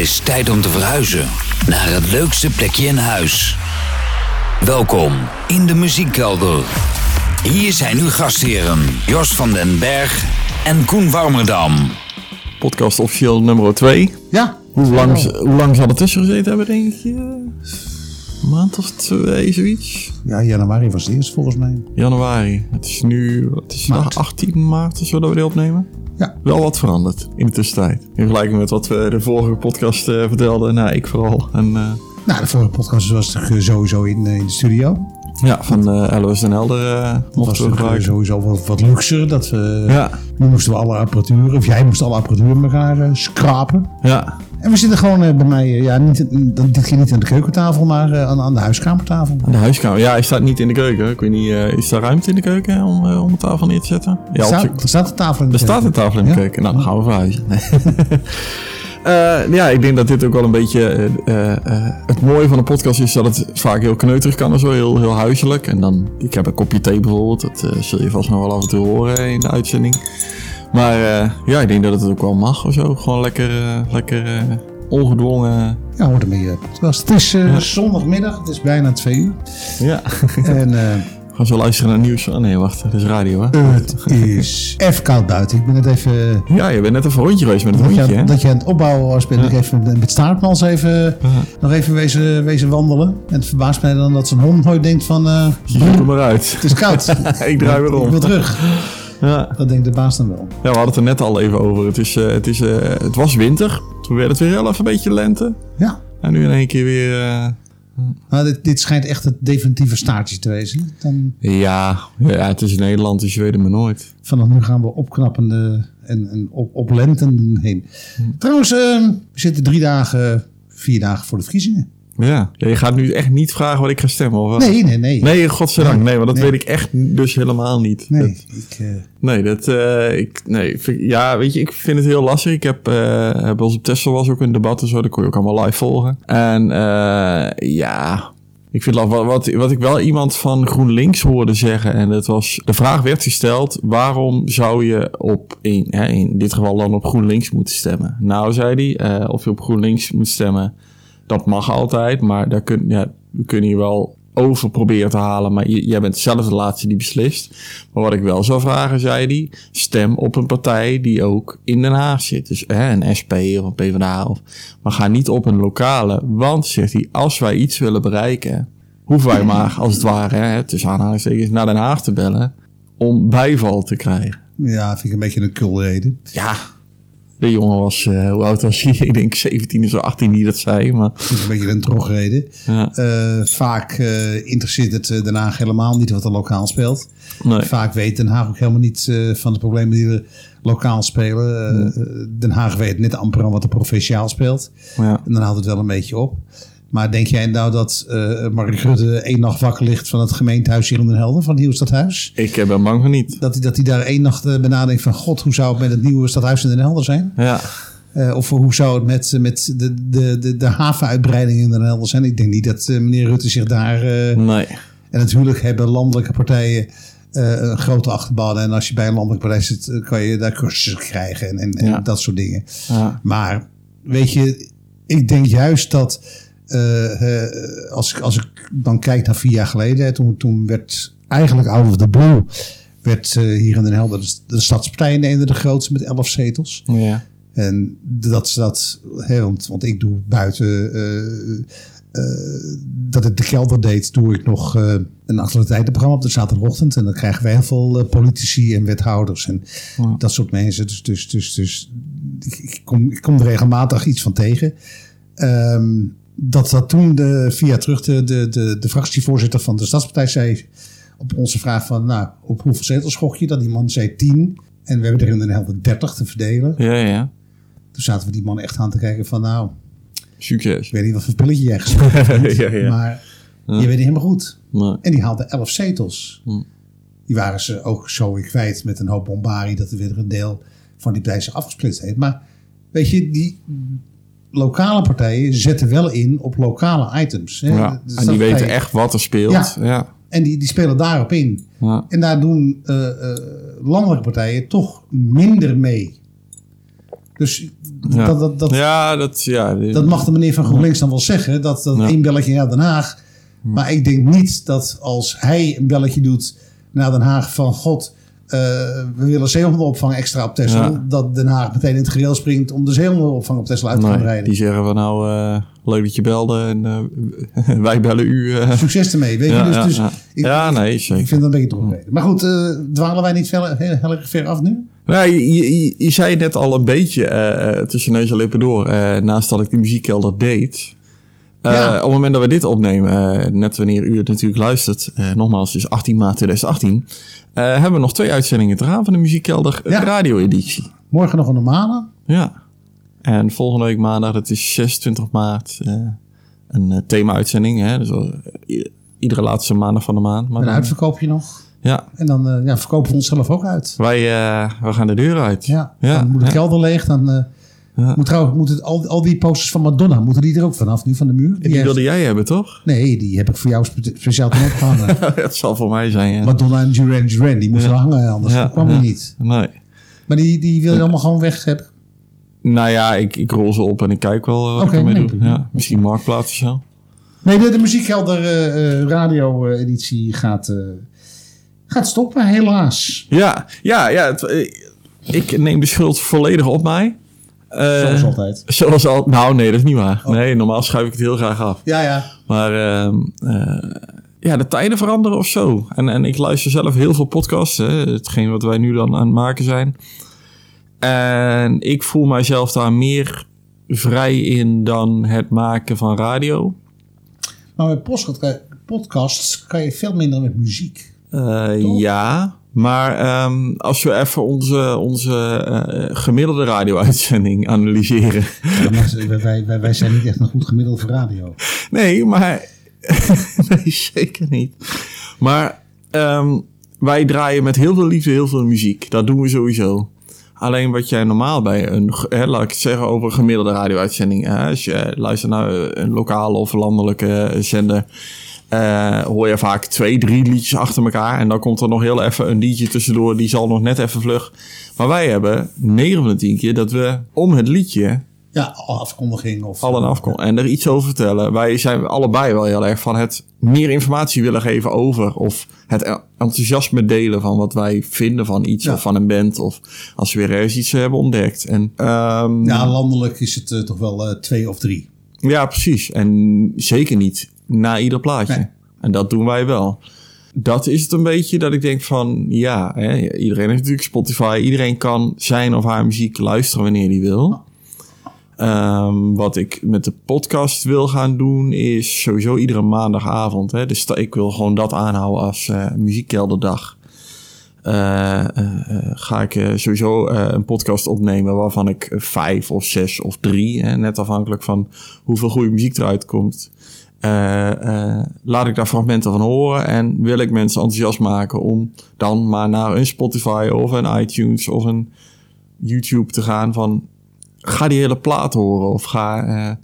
is tijd om te verhuizen naar het leukste plekje in huis. Welkom in de muziekkelder. Hier zijn uw gastheren Jos van den Berg en Koen Warmerdam. Podcast officieel nummer 2. Ja. Hoe lang, hoe lang zal er tussen gezeten hebben, denk je? Een maand of twee, zoiets. Ja, januari was het eerst volgens mij. Januari. Het is nu het is Maart. dag 18 maart, zo dat we dit opnemen. Ja. Wel wat veranderd in de tussentijd. In vergelijking met wat we de vorige podcast eh, vertelden. Nou, ik vooral. En eh, Nou, de vorige podcast was sowieso in, eh, in de studio. Ja, van eh LOS en Helder eh was mochten we eh, sowieso wat, wat luxer. Dat we, Ja, Nu moesten we alle apparatuur, of jij moest alle apparatuur met elkaar eh, schrapen. ja. En we zitten gewoon eh, bij mij, ja, niet, dan dit keer niet aan de keukentafel, maar eh, aan, aan de huiskamertafel. Aan de huiskamer. Ja, hij staat niet in de keuken. Ik weet niet, eh, is daar ruimte in de keuken om, eh, om de tafel neer te zetten? Ja, Er op staat, er staat een tafel in de Er staat een tafel in de Ja? keuken. Nou, dan gaan we verhuizen. Eh, ja, ik denk dat dit ook wel een beetje... eh, eh, het mooie van een podcast is dat het vaak heel kneuterig kan en zo. Heel, heel huiselijk. En dan... Ik heb een kopje thee bijvoorbeeld. Dat zul je vast nog wel af en toe horen in de uitzending. Maar ja, ik denk dat het ook wel mag of zo. Gewoon lekker, lekker ongedwongen... Ja, hoort ermee podcast. Het is zondagmiddag, het is bijna twee uur. Ja, en gaan zo luisteren naar nieuws. Oh nee, wacht. Dat is radio, hè? het is even koud buiten. Ik ben net even... Ja, je bent net even een rondje geweest met het Dat hondje, hè? dat je aan het opbouwen was, ben ik even met staartmans even, nog even wezen, wezen wandelen. En het verbaast mij dan dat zo'n hond nooit denkt van, eh, Kom maar uit. het is koud. Ik draai weer om. Ik wil terug. Ja. Dat denkt de baas dan wel. Ja, we hadden het er net al even over. Het, is, eh, het, is, eh, het was winter. Toen werd het weer heel even een beetje lente. Ja. En nu in één keer weer... eh, Maar dit, dit schijnt echt het definitieve staartje te wezen. Dan, ja, ja, het is Nederland, dus je weet het maar nooit. vanaf nu gaan we opknappende en, en op, oplentenden heen. Hm. Trouwens, eh, we zitten drie dagen, vier dagen voor de verkiezingen. Ja. ja, je gaat nu echt niet vragen wat ik ga stemmen, of wat? Nee, nee, nee. Nee, godzijdank. Nee, want dat Nee. weet ik echt dus helemaal niet. Nee, Dat- ik, eh, nee, dat... eh, ik, nee, vind- ja, weet je, ik vind het heel lastig. Ik heb... eh bij ons op Tesla was ook een debat en zo. Dat kon je ook allemaal live volgen. En eh, ja... Ik vind dat wat, wat, wat ik wel iemand van GroenLinks hoorde zeggen, en dat was, de vraag werd gesteld, waarom zou je op, in, hè, in dit geval dan op GroenLinks moeten stemmen? Nou, zei hij, eh, of je op GroenLinks moet stemmen, dat mag altijd, maar daar kun, ja, we kunnen je wel over proberen te halen, maar jij bent zelf de laatste die beslist. Maar wat ik wel zou vragen, zei hij, stem op een partij die ook in Den Haag zit. Dus hè, een SP of een PvdA, of, maar ga niet op een lokale, want, zegt hij, als wij iets willen bereiken, hoeven wij maar, als het ware, hè, tussen aanhalingstekens, naar Den Haag te bellen om bijval te krijgen. ja, vind ik een beetje een kulreden. Ja, de jongen was, eh, hoe oud was hij? Ik denk 17 of zo, 18 die dat zei, maar... Dat is een beetje een drogreden. Ja. Eh, vaak eh, interesseert het Den Haag helemaal niet wat er lokaal speelt. Nee. Vaak weet Den Haag ook helemaal niet van de problemen die er lokaal spelen. Den Haag weet net amper aan wat er provinciaal speelt. Ja. En dan houdt het wel een beetje op. Maar denk jij nou dat eh Mark Rutte één nacht wakker ligt van het gemeentehuis hier in Den Helder, van het nieuwe stadhuis? Ik eh, ben bang van niet. Dat hij, dat hij daar één nacht eh, bij nadenkt van god, hoe zou het met het nieuwe stadhuis in Den Helder zijn? Ja. Eh, of hoe zou het met, met de, de, de, de havenuitbreiding in Den Helder zijn? Ik denk niet dat meneer Rutte zich daar... Nee. en natuurlijk hebben landelijke partijen een grote achterban. En als je bij een landelijke partij zit, kan je daar cursussen krijgen en, en, en dat soort dingen. Ja. Maar weet je, ik denk juist dat eh, als, ik, als ik dan kijk naar vier jaar geleden, hè, toen, toen werd eigenlijk out of the blue, werd eh, hier in Den Helder de, de Stadspartij in de, de grootste met elf zetels. Ja. En dat ze dat, hè, want, want ik doe buiten dat ik de kelder deed, doe ik nog eh, een actualiteitenprogramma op de zaterdagochtend. En dan krijgen we heel veel politici en wethouders en Ja. dat soort mensen. Dus, dus, dus, dus ik, ik kom, ik kom er regelmatig iets van tegen. Ehm, dat dat toen de, jaar terug de, de, de, de fractievoorzitter van de Stadspartij zei op onze vraag van, nou, op hoeveel zetels gok je? Dat die man zei 10. En we hebben er in de helft 30 te verdelen. Ja, ja. Toen zaten we die man echt aan te kijken van, nou, Succes. ik weet niet wat voor pilletje jij hebt. Ja, ja. Maar je weet niet helemaal goed. Nee. En die haalde 11 zetels. Hm. Die waren ze ook zo weer kwijt met een hoop bombarie dat er weer een deel van die partij zich afgesplitst heeft. Maar weet je, die lokale partijen zetten wel in op lokale items. Hè. Ja. De En die weten echt wat er speelt. Ja. Ja. En die, die spelen daarop in. Ja. En daar doen eh, landelijke partijen toch minder mee Dus Ja. dat, dat, dat, ja, dat, ja, dat mag de meneer van GroenLinks dan wel zeggen. Dat, dat één belletje naar Den Haag. Maar ik denk niet dat als hij een belletje doet naar Den Haag van... God, we willen zeehondenopvang extra op Texel. Ja. Dat Den Haag meteen in het gereel springt om de zeehondenopvang op Texel uit te gaan nee, rijden. die zeggen van nou, eh, leuk dat je belde en eh, wij bellen u. eh. Succes ermee, weet ja, je. Dus, ja, dus ja. Ik, ja, nee, ik zeker. vind dat een beetje doorgereden. Maar goed, eh, dwalen wij niet ver, heel, heel erg ver af nu? Nou, je, je, je zei net al een beetje eh, eh, tussen neus en lippen door, eh, naast dat ik de muziekkelder deed. Eh. Op het moment dat we dit opnemen, eh, net wanneer u het natuurlijk luistert, eh, nogmaals, het is 18 maart 2018, eh, hebben we nog twee uitzendingen te gaan van de muziekkelder Ja. radio-editie. Morgen nog een normale. Ja. En volgende week maandag, dat is 26 maart, een thema-uitzending. Hè? Dus iedere laatste maandag van de maand. Maar Een dan- uitverkoopje nog. ja, En dan ja, verkopen we onszelf ook uit. wij, we gaan de deur uit. Ja, Ja. dan moet de kelder leeg. Dan Ja. moet trouwens, moet het, al, al die posters van Madonna, moeten die er ook vanaf nu van de muur? Die heeft- wilde jij hebben, toch? Nee, die heb ik voor jou spe- speciaal toen opgehangen. dat zal voor mij zijn, ja. Madonna en Duran Duran, die moesten hangen, anders Ja, kwam die niet. Nee. Maar die, die wil je allemaal gewoon weg hebben. Nou ja, ik, ik rol ze op en ik kijk wel wat ik ermee nee, doe. Ja, misschien marktplaats of zo. Nee, de, de muziekhelder eh, radio-editie gaat, eh, gaat stoppen, helaas. Ja, ja, ja. het- ik neem de schuld volledig op mij. Eh, Zoals altijd. Oh. Zoals al. Nou, nee, dat is niet waar. Nee, normaal schuif ik het heel graag af. Ja, ja. Maar ehm, eh, ja, de tijden veranderen of zo. En, en ik luister zelf heel veel podcasts. Hè, hetgeen wat wij nu dan aan het maken zijn. En ik voel mijzelf daar meer vrij in dan het maken van radio. Maar met podcast- podcasts kan je veel minder met muziek. Toch? ja, maar ehm, als we even onze, onze eh, gemiddelde radio-uitzending analyseren. Ja, maar wij, wij, wij, zijn niet echt een goed gemiddelde voor radio. Nee, maar. nee, zeker niet. Maar ehm, wij draaien met heel veel liefde heel veel muziek. Dat doen we sowieso. Alleen wat jij normaal bij een, hè, laat ik het zeggen over een gemiddelde radio-uitzending. hè, als je luistert naar een lokale of landelijke zender. Eh, hoor je vaak twee, drie liedjes achter elkaar. En dan komt er nog heel even een liedje tussendoor. Die zal nog net even vlug. Maar wij hebben 9 van de 10 keer dat we om het liedje Ja, afkondiging of... al een afkom en er iets over vertellen. Wij zijn allebei wel heel erg van het meer informatie willen geven over of het enthousiasme delen van wat wij vinden van iets Ja. of van een band of als we weer ergens iets hebben ontdekt. En ehm, Ja, landelijk is het eh, toch wel eh, twee of drie. ja, precies. En zeker niet na ieder plaatje. Nee. En dat doen wij wel. Dat is het een beetje dat ik denk van, ja, hè, iedereen heeft natuurlijk Spotify. Iedereen kan zijn of haar muziek luisteren wanneer hij wil. Ehm, wat ik met de podcast wil gaan doen is sowieso iedere maandagavond. Hè, dus ik wil gewoon dat aanhouden als eh muziekkelderdag. Eh, eh, ga ik sowieso een podcast opnemen waarvan ik vijf of zes of drie, hè, net afhankelijk van hoeveel goede muziek eruit komt. Eh, eh, laat ik daar fragmenten van horen en wil ik mensen enthousiast maken om dan maar naar een Spotify of een iTunes of een YouTube te gaan van ga die hele plaat horen of ga eh,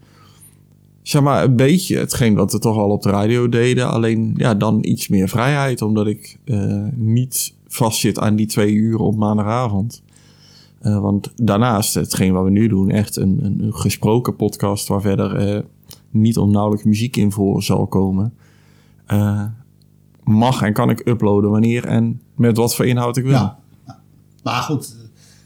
zeg maar een beetje hetgeen wat we toch al op de radio deden, alleen ja dan iets meer vrijheid omdat ik niet vastzit aan die twee uur op maandagavond. Want daarnaast, hetgeen wat we nu doen, echt een, een, gesproken podcast waar verder niet onnauwelijks muziek in voor zal komen. eh, mag en kan ik uploaden wanneer en met wat voor inhoud ik wil. Ja. Maar goed,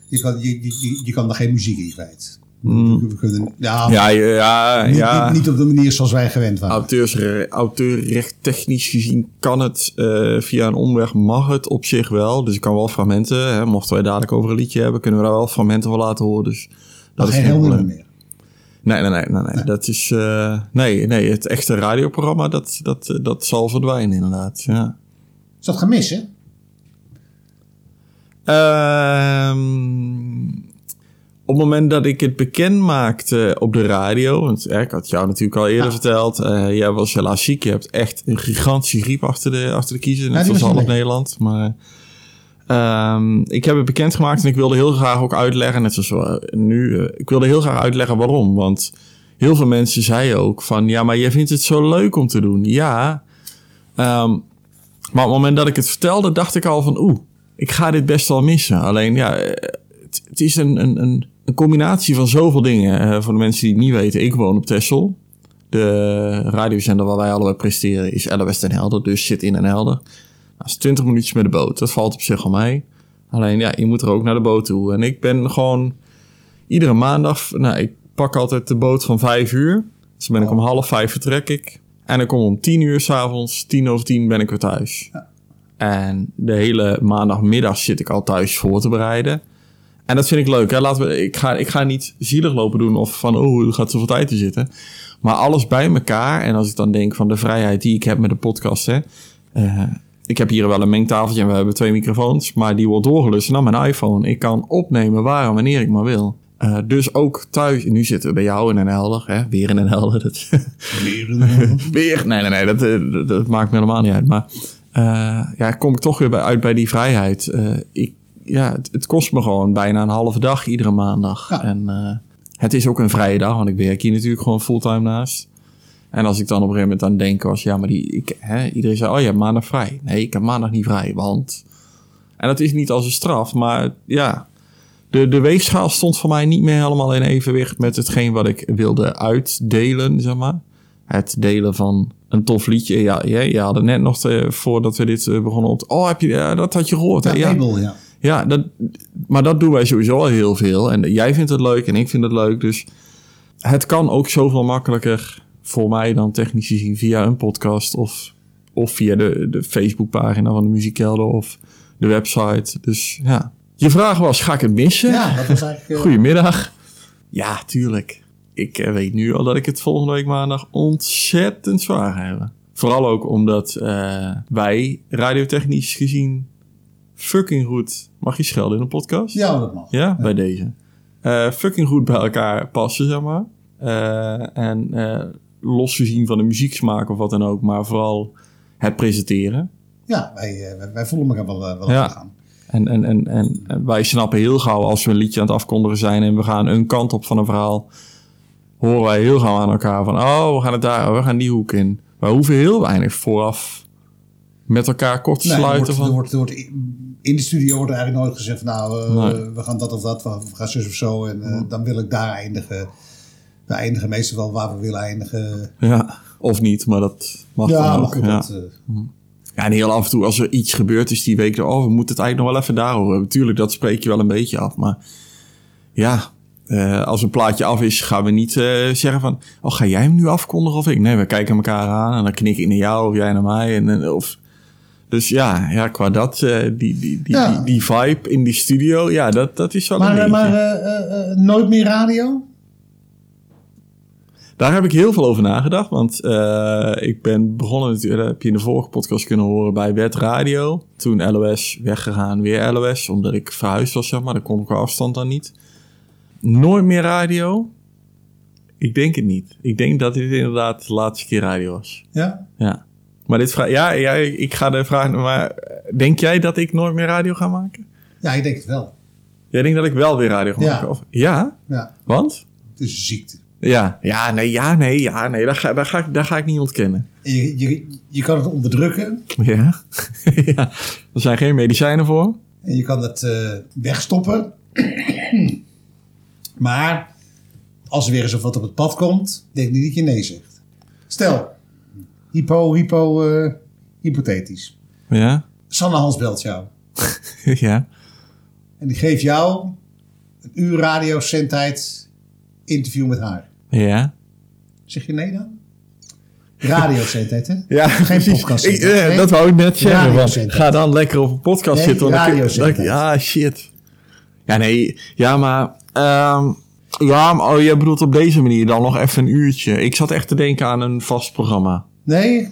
je kan, je, je, je kan er geen muziek in kwijt. We kunnen, ja. Ja, ja, niet, ja. Niet, niet op de manier zoals wij gewend waren. Auteursre- Auteurrecht technisch gezien kan het eh, via een omweg, mag het op zich wel. Dus ik kan wel fragmenten, hè, mochten wij dadelijk over een liedje hebben, kunnen we daar wel fragmenten van laten horen. Dus dat maar is geen heel meer. Nee, nee, nee, nee, nee. Dat is, eh, nee, nee, het echte radioprogramma, dat, dat, eh, dat zal verdwijnen inderdaad, ja. Is dat gemis, hè? Ehm, op het moment dat ik het bekend maakte op de radio, want eh, ik had jou natuurlijk al eerder Ja. verteld, eh, jij was helaas ziek, je hebt echt een gigantische griep achter de, achter de kiezer, net zoals op Nederland. Maar ehm, ik heb het bekendgemaakt en ik wilde heel graag ook uitleggen, net zoals we nu, eh, ik wilde heel graag uitleggen waarom, want heel veel mensen zeiden ook van, ja, maar jij vindt het zo leuk om te doen. Ja, ehm, maar op het moment dat ik het vertelde, dacht ik al van, oeh, ik ga dit best wel missen. Alleen ja, eh, het, is een, een, een, combinatie van zoveel dingen. Eh, voor de mensen die het niet weten, ik woon op Texel. De radiozender waar wij allebei presteren is LOS Den Helder, dus zit in Den Helder. Dat is 20 minuutjes met de boot. Dat valt op zich al mee. Alleen ja, je moet er ook naar de boot toe. En ik ben gewoon iedere maandag, nou, ik pak altijd de boot van 5 uur. Dus dan ben ik om half vijf vertrek ik. En dan kom om 10 uur s'avonds, tien over tien ben ik weer thuis. En de hele maandagmiddag zit ik al thuis voor te bereiden. En dat vind ik leuk. Hè? Laten we, ik, ga, ik ga niet zielig lopen doen of van, oh, er gaat zoveel tijd te zitten. Maar alles bij elkaar. En als ik dan denk van de vrijheid die ik heb met de podcast. Hè, eh, ik heb hier wel een mengtafeltje en we hebben twee microfoons. Maar die wordt doorgelust naar mijn iPhone. Ik kan opnemen waar en wanneer ik maar wil. Uh, dus ook thuis. Nu zitten we bij jou in een helder. Hè? Weer in een helder. Dat, Weer in een weer. Nee, nee, nee. Dat, eh, dat, dat, maakt me helemaal niet uit. Maar uh, ja, kom ik toch weer bij, uit bij die vrijheid. Uh, ik, ja, het, het, kost me gewoon bijna een halve dag iedere maandag. Ja. En het is ook een vrije dag, want ik werk hier natuurlijk gewoon fulltime naast. En als ik dan op een gegeven moment aan denk was, ja, maar die, ik, hè, iedereen zei, oh je hebt maandag vrij. Nee, ik heb maandag niet vrij, want... En dat is niet als een straf, maar ja, de, de weegschaal stond voor mij niet meer helemaal in evenwicht met hetgeen wat ik wilde uitdelen, zeg maar. Het delen van een tof liedje. Ja, je, je had het net nog te, voordat we dit begonnen op. Oh, heb je, ja, dat had je gehoord? Ja, hè? ja. label, ja. Ja, dat, maar dat doen wij sowieso al heel veel. En jij vindt het leuk en ik vind het leuk. Dus het kan ook zoveel makkelijker voor mij dan technisch gezien via een podcast of, of via de, de Facebookpagina van de Muziekkelder of de website. Dus ja. Je vraag was, ga ik het missen? Ja, dat was eigenlijk... Uh... Goedemiddag. Ja, tuurlijk. Ik uh, weet nu al dat ik het volgende week maandag ontzettend zwaar ga hebben. Vooral ook omdat uh, wij radiotechnisch gezien fucking goed... Mag je schelden in een podcast? Ja, dat mag. Ja, ja. bij deze. Fucking goed bij elkaar passen, zeg maar. En los gezien van de muzieksmaak of wat dan ook, maar vooral het presenteren. Ja, wij, wij, wij voelen elkaar wel, wel ja. gaan. En, en, en, en wij snappen heel gauw als we een liedje aan het afkondigen zijn en we gaan een kant op van een verhaal, horen wij heel gauw aan elkaar van, oh, we gaan het daar, we gaan die hoek in. Wij hoeven heel weinig vooraf met elkaar kort te nee, sluiten. Er wordt, van... er wordt, er wordt, in de studio wordt er eigenlijk nooit gezegd van, nou, uh, nee. we gaan dat of dat, we gaan zus of zo en uh, dan wil ik daar eindigen. We eindigen meestal wel waar we willen eindigen. Ja, of niet, maar dat mag ja, dan ook. Goed, ja. dat, uh, Ja, en heel af en toe als er iets gebeurd is die week, oh, we moeten het eigenlijk nog wel even daarover hebben. Tuurlijk, dat spreek je wel een beetje af. Maar ja, uh, als een plaatje af is, gaan we niet uh, zeggen van, oh, ga jij hem nu afkondigen of ik? Nee, we kijken elkaar aan en dan knik ik naar jou of jij naar mij. En, of, dus ja, ja, qua dat, uh, die, die, die, Ja. die, die vibe in die studio, ja, dat, dat is wel maar een eh, beetje. maar eh, eh, nooit meer radio? Daar heb ik heel veel over nagedacht, want uh, ik ben begonnen natuurlijk, heb je in de vorige podcast kunnen horen, bij Wet Radio. Toen LOS weggegaan, weer LOS, omdat ik verhuisd was, zeg maar. Daar kon ik afstand dan niet. Nooit meer radio? Ik denk het niet. Ik denk dat dit inderdaad de laatste keer radio was. Ja? Ja. Maar dit vraag, ja, ja, ik ga de vraag, maar denk jij dat ik nooit meer radio ga maken? Ja, ik denk het wel. Jij denkt dat ik wel weer radio ga Ja. maken? Of, ja? Ja, Want? het is een ziekte. Ja, ja, nee, ja, nee, ja, nee, dat ga, ga, ga ik niet ontkennen. En Je, je, je kan het onderdrukken Ja. ja, er zijn geen medicijnen voor. en je kan het eh, wegstoppen. maar als er weer eens wat op het pad komt, denk niet dat je nee zegt. Stel, hypo, hypo, eh, hypothetisch. Ja, Sanne Hans belt jou. ja. En die geeft jou een uur radiocentheid interview met haar. Ja. Zeg je nee dan? Radiocentheid, hè? Ja, Geen podcast. Ik, eh, dat wou ik net zeggen. want ga dan lekker op een podcast Nee, zitten. want dan radiocentheid. dan- ja, shit. Ja, nee. Ja, maar... ehm, ja, maar oh, je bedoelt op deze manier dan nog even een uurtje. Ik zat echt te denken aan een vast programma. Nee,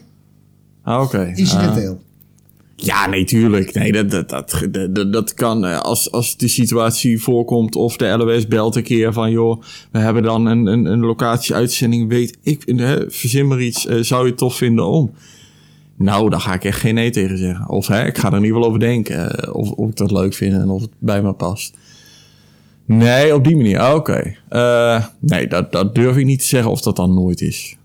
Ah, Oké. Ah. incidenteel. Ja, nee. Nee, dat, dat, dat, dat, kan eh, als, als de situatie voorkomt of de LOS belt een keer van... joh, we hebben dan een, een, een locatie-uitzending, weet ik, hè, verzin maar iets, eh, zou je het tof vinden om? Nou, daar ga ik echt geen nee tegen zeggen. Of hè, ik ga er ieder geval over denken eh, of, of ik dat leuk vind en of het bij me past. Nee, op die manier. Ah, Oké. Eh, nee, dat, dat durf ik niet te zeggen of dat dan nooit is.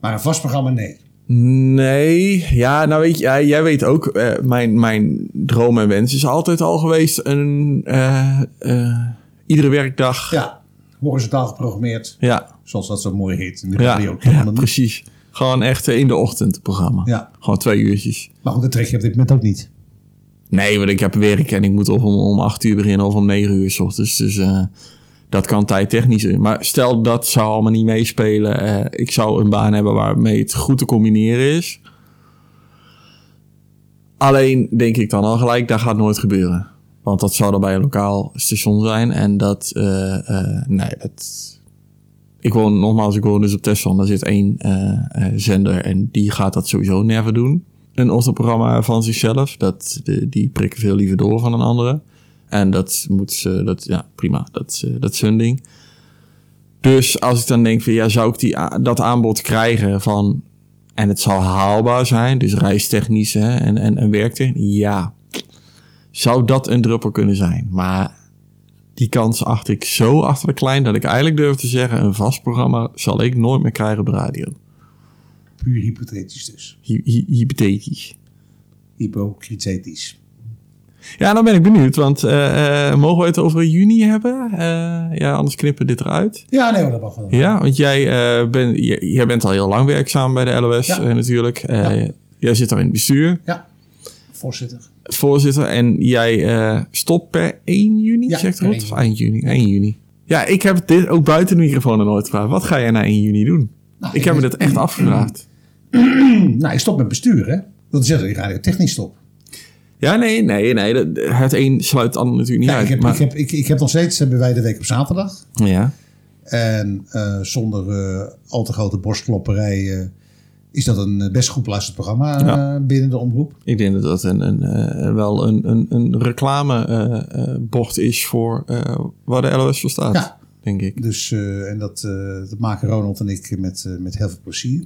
Maar een vast programma, nee. Nee, ja, nou weet je, jij weet ook, eh, mijn, mijn droom en wens is altijd al geweest een, eh, eh, iedere werkdag. Ja, horizontaal geprogrammeerd. Ja, Zoals dat zo mooi heet in de ja, radio. ja, precies. Gewoon echt in de ochtend programma. Ja. Gewoon twee uurtjes. Maar goed, dat trek je op dit moment ook niet. Nee, want ik heb werk en ik moet of om, om acht uur beginnen of om negen uur s ochtends. Dus dat kan tijdtechnisch. Maar stel dat zou allemaal niet meespelen. eh, ik zou een baan hebben waarmee het goed te combineren is. Alleen denk ik dan al gelijk, dat gaat nooit gebeuren. Want dat zou dan bij een lokaal station zijn. En dat, eh, eh, nee, dat... Ik woon, nogmaals, ik woon dus op Tesson. Daar zit één zender en die gaat dat sowieso never doen. Een ochtendprogramma van zichzelf. Dat, die prikken veel liever door van een andere. En dat moet ze, dat, ja, prima. Dat, is, eh, dat is hun ding. Dus als ik dan denk van, ja, zou ik die, dat aanbod krijgen van... En het zal haalbaar zijn, dus reistechnisch hè, en, en, en werktechnisch. Ja, zou dat een druppel kunnen zijn. Maar die kans acht ik zo achter de klein... dat ik eigenlijk durf te zeggen... een vast programma zal ik nooit meer krijgen op de radio. Puur hypothetisch dus. Hy- hy- hypothetisch. Hypocritisch. Ja, dan ben ik benieuwd, want eh, eh, mogen we het over juni hebben? Eh, ja, anders knippen we dit eruit. Ja, nee, dat mag wel. Ja, want jij, ben, jij, bent al heel lang werkzaam bij de LOS Ja. natuurlijk. Eh, Jij zit daar in het bestuur, Ja, voorzitter. voorzitter. En jij stopt per 1 juni, Ja, zegt Rot? 1 Of eind juni? 1 juni. Ja, ik heb dit ook buiten de microfoon nog nooit gevraagd. Wat ga jij na 1 juni doen? Nou, ik heb me dat echt afgevraagd. Nou, ik stop met bestuur, hè. Dat is dat ik radiotechnisch stop. Ja, nee, nee, nee. Het een sluit het ander natuurlijk niet Ja, uit. ik, heb, maar, ik, heb, ik, ik heb nog steeds, hebben wij de week op zaterdag. ja. En eh, zonder eh, al te grote borstklopperij eh, is dat een eh, best goed beluisterd programma eh, Ja. binnen de omroep. Ik denk dat dat een, een, eh, wel een, een, een reclamebord is voor eh, waar de LOS voor staat. Ja. Denk ik. Dus, eh, en dat, eh, dat maken Ronald en ik met, eh, met heel veel plezier.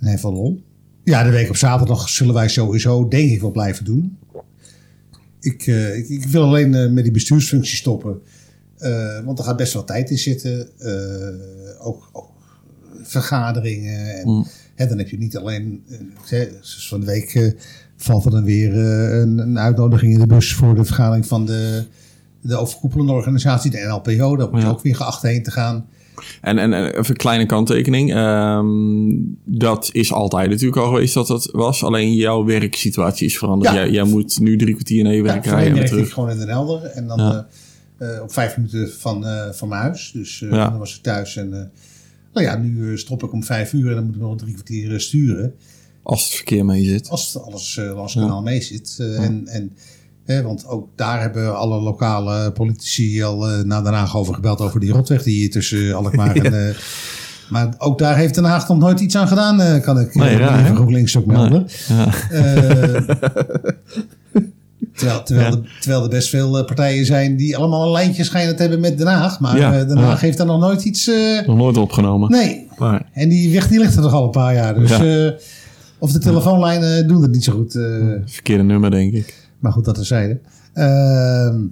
En heel veel lol. Ja, de week op zaterdag zullen wij sowieso denk ik wel blijven doen. Ik, eh, ik, ik wil alleen eh, met die bestuursfunctie stoppen. Eh, want er gaat best wel tijd in zitten. Ook, ook vergaderingen. En, Mm. hè, dan heb je niet alleen... hè, zoals van de week valt er dan weer een, een uitnodiging in de bus... voor de vergadering van de, de overkoepelende organisatie, de NLPO. Daar moet je Ja. ook weer geacht heen te gaan. En, en, en even een kleine kanttekening. Ehm, dat is altijd natuurlijk al geweest dat dat was. Alleen jouw werksituatie is veranderd. Ja. Jij, jij moet nu drie kwartier naar je Ja, werk voorheen rijden werkte ik gewoon in Den Helder. En dan Ja. eh, eh, op vijf minuten van, eh, van mijn huis. Dus Ja. dan was ik thuis. En nou ja, nu stop ik om vijf uur. En dan moet ik nog drie kwartier sturen. Als het verkeer mee zit. Als het alles langs het kanaal mee zit. En, en, want ook daar hebben alle lokale politici al eh, naar Den Haag over gebeld. Over die rotweg die hier tussen Alkmaar en... eh, maar ook daar heeft Den Haag nog nooit iets aan gedaan, kan ik Nee, even hè? GroenLinks ook melden. Ja. Terwijl, terwijl, er, terwijl er best veel partijen zijn die allemaal een lijntje schijnen te hebben met Den Haag. Maar Den Haag heeft daar nog nooit iets... Nog nooit opgenomen. nee. Maar, En die weg die ligt er toch al een paar jaar. Dus, of de telefoonlijnen doen het niet zo goed. verkeerde nummer, denk ik. Maar goed, dat terzijde. Ehm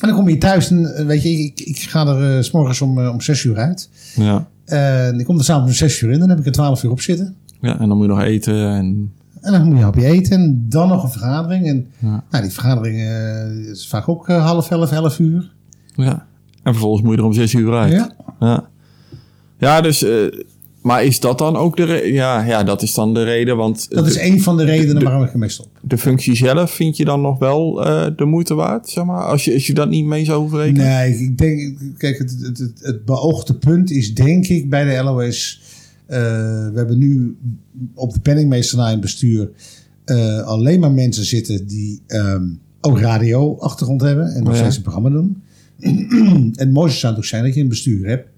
en dan kom je thuis en eh, weet je, ik, ik ga er eh, s morgens om, eh, om zes uur uit. Ja. En ik kom er s'avonds om zes uur in. Dan heb ik er twaalf uur op zitten. ja, en dan moet je nog eten. En, En dan moet je een hapje eten en dan nog een vergadering. En Ja. nou, die vergadering is vaak ook half elf, elf uur. ja. en vervolgens moet je er om zes uur uit. Ja. Ja, ja dus... maar is dat dan ook de reden? Ja, ja, dat is dan de reden. Want Dat is een van de redenen waarom ik ermee stop. de functie zelf vind je dan nog wel eh, de moeite waard, zeg maar? Als je, als je dat niet mee zou hoeven rekenen? Nee, ik denk, kijk, het, het, het, het beoogde punt is denk ik bij de LOS. eh, we hebben nu op de penningmeester in bestuur eh, alleen maar mensen zitten die ehm, ook radio-achtergrond hebben en nog Ja. steeds een programma doen. en het mooiste zou toch zijn dat je een bestuur hebt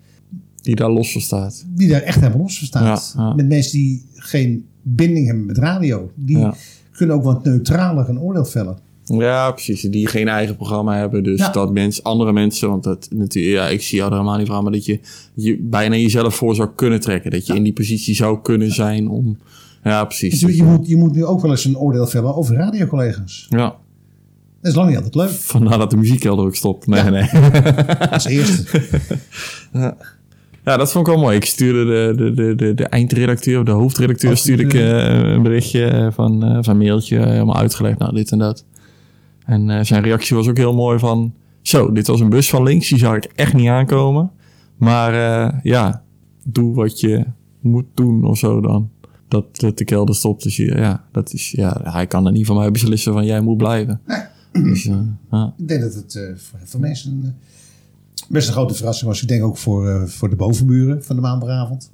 Die daar los van staat. die daar echt helemaal los van staat. Ja, ja. Met mensen die geen binding hebben met radio. Die Ja. kunnen ook wat neutraler een oordeel vellen. Ja, precies. Die geen eigen programma hebben. Dus dat mensen, andere mensen, want dat natuurlijk, ja, ik zie jou er helemaal niet van, maar dat je, je bijna jezelf voor zou kunnen trekken. Dat je in die positie zou kunnen zijn om. Ja, precies. Dus je, moet, je moet nu ook wel eens een oordeel vellen over radiocollega's. Ja, Dat is lang niet altijd leuk. vandaar dat de muziekkelder ook stopt. Nee, Ja. nee. Als eerste. Ja, dat vond ik wel mooi. Ik stuurde de, de, de, de, de eindredacteur, of de hoofdredacteur, stuurde ik eh, een berichtje eh, van, eh, van een mailtje, helemaal uitgelegd, nou dit en dat. En zijn reactie was ook heel mooi van, zo, dit was een bus van links, die zag ik echt niet aankomen. Maar ja, doe wat je moet doen of zo dan. Dat, dat de kelder stopt. Dus ja, dat is, ja, hij kan er niet van mij beslissen van jij moet blijven. Dus, ja. Ik denk dat het voor, mensen best een grote verrassing was. Ik denk ook voor, eh, voor de bovenburen van de maandagavond.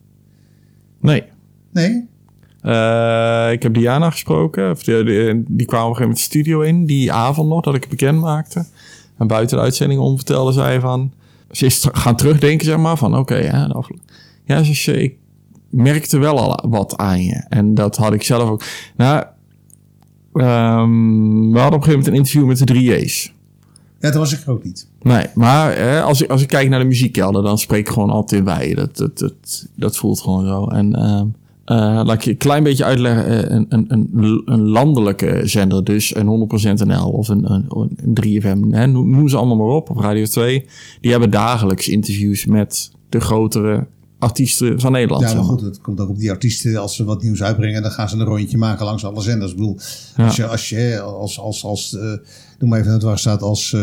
Nee. Nee? Eh, ik heb Diana gesproken. Of die, die, die kwam op een gegeven moment de studio in. Die avond nog, dat ik het bekend maakte. En buiten de uitzending om vertelde zij van... Ze is gaan terugdenken, zeg maar. Van oké, ja, de afgelopen- ja ze zei, ik merkte wel al wat aan je. En dat had ik zelf ook. Nou, ehm, we hadden op een gegeven moment een interview met de 3J's. Ja, dat was ik ook niet. Nee, maar hè, als, ik, als ik kijk naar de muziekkelder, dan spreek ik gewoon altijd in wij. Dat, dat, dat, dat voelt gewoon zo. En ehm, eh, laat ik je een klein beetje uitleggen. eh, Een, een, een, een landelijke zender, dus een 100% NL of een, een, een 3FM, hè, noem, ze allemaal maar op, of Radio 2. Die hebben dagelijks interviews met de grotere artiesten van Nederland. Ja, zeg maar goed, het komt ook op die artiesten. Als ze wat nieuws uitbrengen, dan gaan ze een rondje maken langs alle zenders. Ik bedoel, als je, als je als, als, als eh, noem maar even het waar staat, als,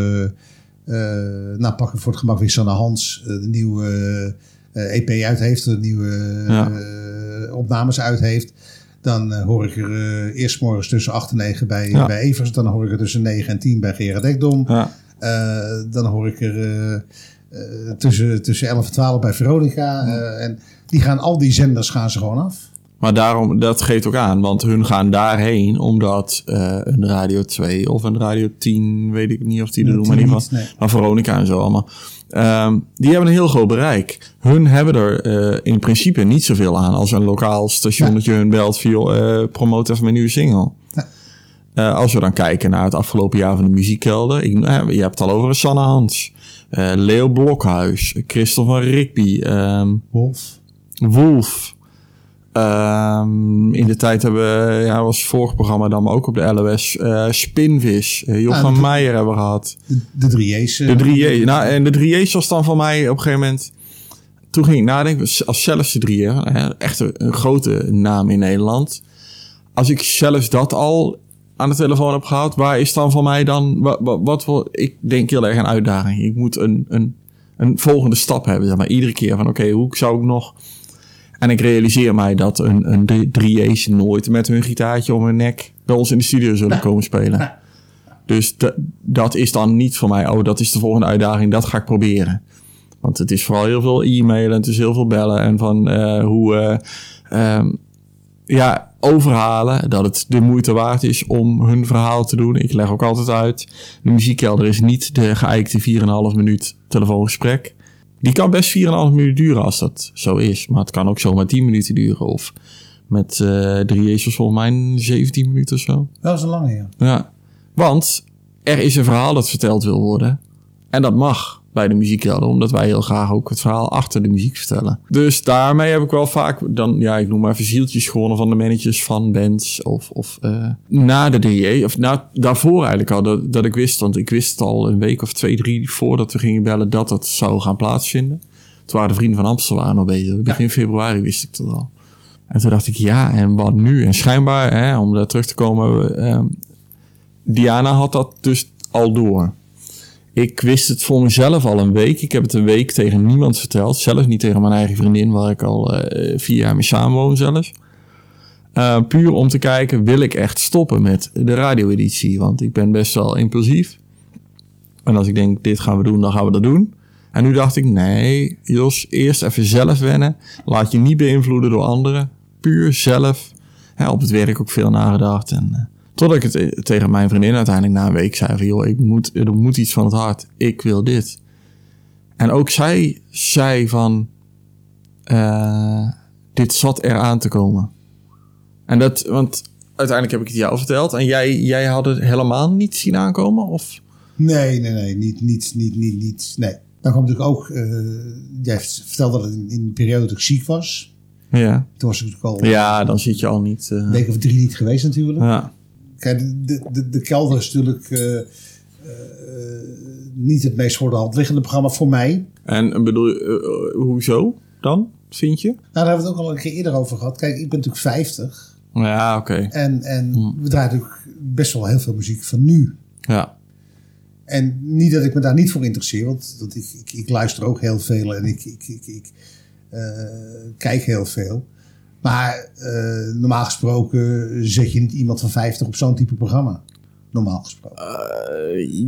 nou pak voor het gemak weer Sanne Hans, eh, de nieuwe eh, EP uit heeft, de nieuwe Ja. eh, opnames uit heeft. Dan eh, hoor ik er eh, eerst morgens tussen 8 en 9 bij, Ja. bij Evers. Dan hoor ik er tussen 9 en 10 bij Gerard Ekdom. Ja. Eh, dan hoor ik er eh, eh, tussen, tussen 11 en 12 bij Veronica. eh, en die gaan, al die zenders gaan ze gewoon af. Maar daarom, dat geeft ook aan, want hun gaan daarheen omdat eh, een Radio 2 of een Radio 10, weet ik niet of die er doen, maar in ieder 10 geval, niet, nee. maar Veronica en zo allemaal. Ehm, die hebben een heel groot bereik. Hun hebben er eh, in principe niet zoveel aan als een lokaal stationnetje hun belt via eh promote even mijn nieuwe single. Ja. Als we dan kijken naar het afgelopen jaar van de muziekkelder. Ik, je hebt het al over Sanne Hans, Leo Blokhuis, Christel van Rigby, ehm, Wolf. Wolf. Ehm, in de tijd hebben we, ja, was het vorige programma dan maar ook op de LOS. eh Spinvis, uh, Job Ah, van Meijer hebben we gehad. De, de drie J's. eh, De 3J. Nou, en de 3J's was dan van mij op een gegeven moment. Toen ging ik nadenken, als zelfs de 3 echt een, een grote naam in Nederland. Als ik zelfs dat al aan de telefoon heb gehad, waar is dan voor mij dan, wat, wat, ik denk heel erg een uitdaging. Ik moet een, een, een volgende stap hebben, zeg maar, iedere keer van oké, hoe zou ik nog... En ik realiseer mij dat een, een 3J's nooit met hun gitaartje om hun nek bij ons in de studio zullen komen spelen. Dus da- dat is dan niet voor mij, oh, dat is de volgende uitdaging, dat ga ik proberen. Want het is vooral heel veel e-mailen, het is heel veel bellen en van eh, hoe, ehm, ja, overhalen dat het de moeite waard is om hun verhaal te doen. Ik leg ook altijd uit, de muziekkelder is niet de geëikte 4,5 minuut telefoongesprek. Die kan best 4,5 minuten duren als dat zo is, maar het kan ook zomaar 10 minuten duren. Of met eh drie is volgens mij 17 minuten of zo. Dat was een lange, ja. Ja, want er is een verhaal dat verteld wil worden. En dat mag bij de muziekkelder, omdat wij heel graag ook het verhaal achter de muziek vertellen. Dus daarmee heb ik wel vaak dan, ja, ik noem maar even zieltjes gewonnen van de managers van bands. Of, of eh, na de DJ, of na, daarvoor eigenlijk al, dat, dat ik wist, want ik wist al een week of twee, drie voordat we gingen bellen dat dat zou gaan plaatsvinden. Toen waren de vrienden van Amsterdam waren nog bezig. Begin februari wist ik dat al. En toen dacht ik, ja, en wat nu? En schijnbaar, hè, om daar terug te komen, ehm, Diana had dat dus al door. Ik wist het voor mezelf al een week. Ik heb het een week tegen niemand verteld. Zelfs niet tegen mijn eigen vriendin, waar ik al eh, vier jaar mee samenwoon zelfs. Eh, puur om te kijken, wil ik echt stoppen met de radio-editie? Want ik ben best wel impulsief. En als ik denk, dit gaan we doen, dan gaan we dat doen. En nu dacht ik, nee, Jos, eerst even zelf wennen. Laat je niet beïnvloeden door anderen. Puur zelf. Hè, op het werk ook veel nagedacht. En, eh, totdat ik het eh, tegen mijn vriendin uiteindelijk na een week zei van... joh, ik moet, er moet iets van het hart. Ik wil dit. En ook zij zei van... eh, dit zat eraan te komen. En dat, want uiteindelijk heb ik het jou verteld. En jij, jij had het helemaal niet zien aankomen? Of? Nee, nee, nee. Niet, niet, niet, niet, niet. Nee. Dan kwam natuurlijk ook... eh, jij vertelde dat in, in de periode dat ik ziek was. Ja. Toen was ik natuurlijk al Ja, dan zit je al niet... een week of drie niet geweest natuurlijk. ja. Kijk, de, de, de, de kelder is natuurlijk eh, eh, niet het meest voor de hand liggende programma voor mij. En eh, bedoel je, hoezo dan, vind je? Nou, daar hebben we het ook al een keer eerder over gehad. Kijk, ik ben natuurlijk 50. Ja, oké. En, en Hmm. we draaien natuurlijk best wel heel veel muziek van nu. Ja. En niet dat ik me daar niet voor interesseer, want dat ik, ik, ik luister ook heel veel en ik, ik, ik, ik kijk heel veel. Maar eh, normaal gesproken zet je niet iemand van 50 op zo'n type programma. Normaal gesproken.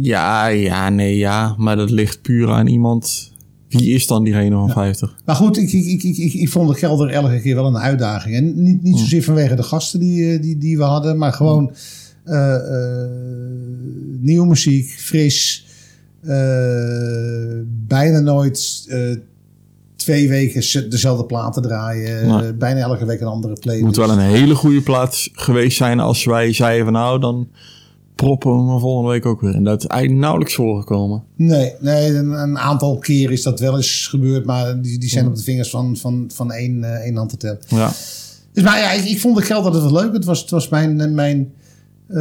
Ja, ja, nee, ja. Maar dat ligt puur aan iemand. Wie is dan diegene van 50? Maar goed, ik, ik, ik, ik, ik, vond de Gelder elke keer wel een uitdaging. En niet, niet zozeer vanwege de gasten die, eh, die, die we hadden, maar gewoon eh, eh, nieuwe muziek, fris. eh, bijna nooit eh, twee weken dezelfde platen draaien. Eh, bijna elke week een andere Het playlist. moet wel een hele goede plaats geweest zijn als wij zeiden van nou, dan proppen we volgende week ook weer. En dat is eigenlijk nauwelijks voorgekomen. Nee, nee een, een aantal keer is dat wel eens gebeurd, maar die, die zijn op de vingers van, van, van één, eh, één hand te tellen. Ja. Dus maar ja, ik, ik vond de geld altijd wel leuk. Het was, het was mijn, mijn, eh,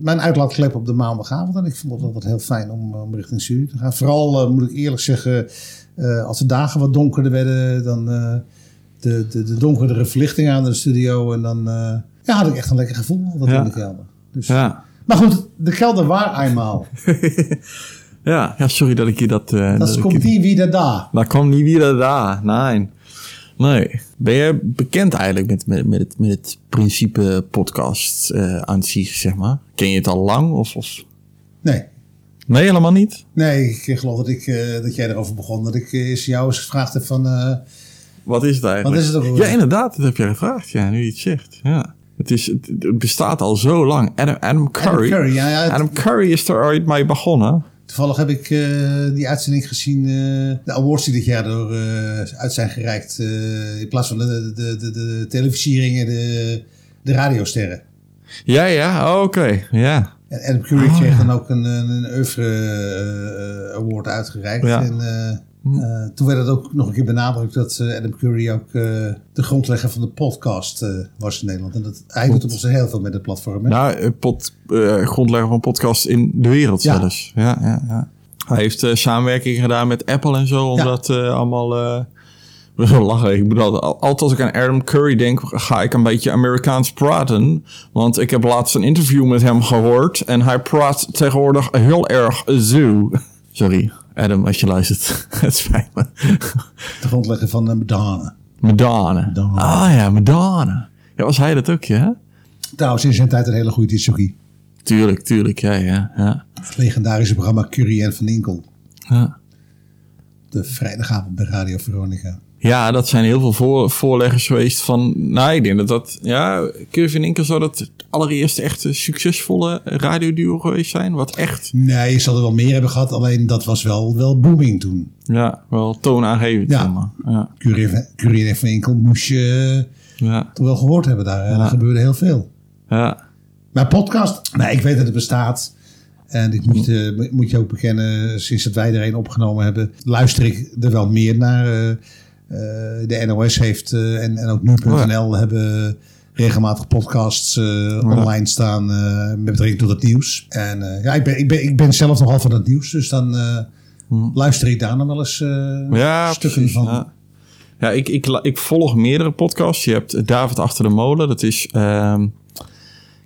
mijn uitlaatklep op de maandagavond. En ik vond het altijd heel fijn om, om richting studie te gaan. Vooral moet ik eerlijk zeggen, eh, als de dagen wat donkerder werden, dan eh, de, de, de donkerdere verlichting aan de studio. En dan eh, ja, had ik echt een lekker gevoel altijd Ja. in de kelder. Dus, Ja. Maar goed, de kelder waar eenmaal. Ja, ja, sorry dat ik je dat... Dat ik komt die wieder daar. Dat komt niet weer daar. Nee. Nee. Ben je bekend eigenlijk met, met, met, het, met het principe podcast aan zich, zeg maar? Ken je het al lang? Of, of... Nee, Nee, helemaal niet? nee, ik geloof dat, ik, eh, dat jij erover begon. Dat ik eh, eens jou eens gevraagd heb van... eh, Wat is het eigenlijk? Wat is het ook? Ja, inderdaad. Dat heb je gevraagd. Ja, nu je het zegt. Ja. Het, is, het, bestaat al zo lang. Adam, Adam Curry. Adam Curry, ja, ja, het- Adam Curry is er ooit mee begonnen. Toevallig heb ik eh, die uitzending gezien, eh, de awards die dit jaar door, eh, uit zijn gereikt. eh, in plaats van de, de, de, de televisieringen, de, de radiosterren. Ja, ja. Oké. Ja. En Adam Curry Oh, kreeg ja. dan ook een, een, een oeuvre eh, award uitgereikt. Ja. Hm. En, eh, eh, toen werd het ook nog een keer benadrukt dat eh, Adam Curry ook eh, de grondlegger van de podcast eh, was in Nederland. En dat, hij doet op zich heel veel met het platform. hè? Nou, eh, pod, eh, grondlegger van podcast in de wereld Ja. zelfs. Ja, ja, ja. Hij heeft eh, samenwerking gedaan met Apple en zo, om Ja. dat eh, allemaal... eh wel lachen. Ik bedoel, altijd, als ik aan Adam Curry denk, ga ik een beetje Amerikaans praten. Want ik heb laatst een interview met hem gehoord. En hij praat tegenwoordig heel erg zo. Sorry, Adam, als je luistert. Het spijt me. De grondlegger van uh, Madonna. Madonna. Madonna. Ah ja, Madonna. Ja, was hij dat ook, ja? Trouwens, in zijn tijd een hele goede disjockey. Tuurlijk, tuurlijk, ja, ja, ja. Het legendarische programma Curry en Van Inkel. ja. De vrijdagavond bij Radio Veronica. Ja, dat zijn heel veel voor, voorleggers geweest van... Nou, ik denk dat dat... Ja, Kevin Inkel zou dat het allereerste echte succesvolle radioduo geweest zijn. Wat echt, Nee, je zal er wel meer hebben gehad. Alleen dat was wel, wel booming toen. ja, wel toonaangevend. Ja. Ja, en, Van Inkel moest je ja, toch wel gehoord hebben daar. En er gebeurde heel veel. ja. Maar podcast, nee, ik weet dat het bestaat. En ik moet, eh, moet je ook bekennen, sinds dat wij er een opgenomen hebben, luister ik er wel meer naar. eh, de NOS heeft eh, en, en ook nu.nl hebben regelmatig podcasts eh, online staan eh, met betrekking tot het nieuws. En eh, ja, ik ben, ik, ben, ik ben zelf nogal van het nieuws, dus dan eh, luister ik daar nog wel eens eh, Ja, stukken precies, van. Ja, ja ik, ik, ik volg meerdere podcasts. Je hebt David Achter de Molen. Dat is... ehm,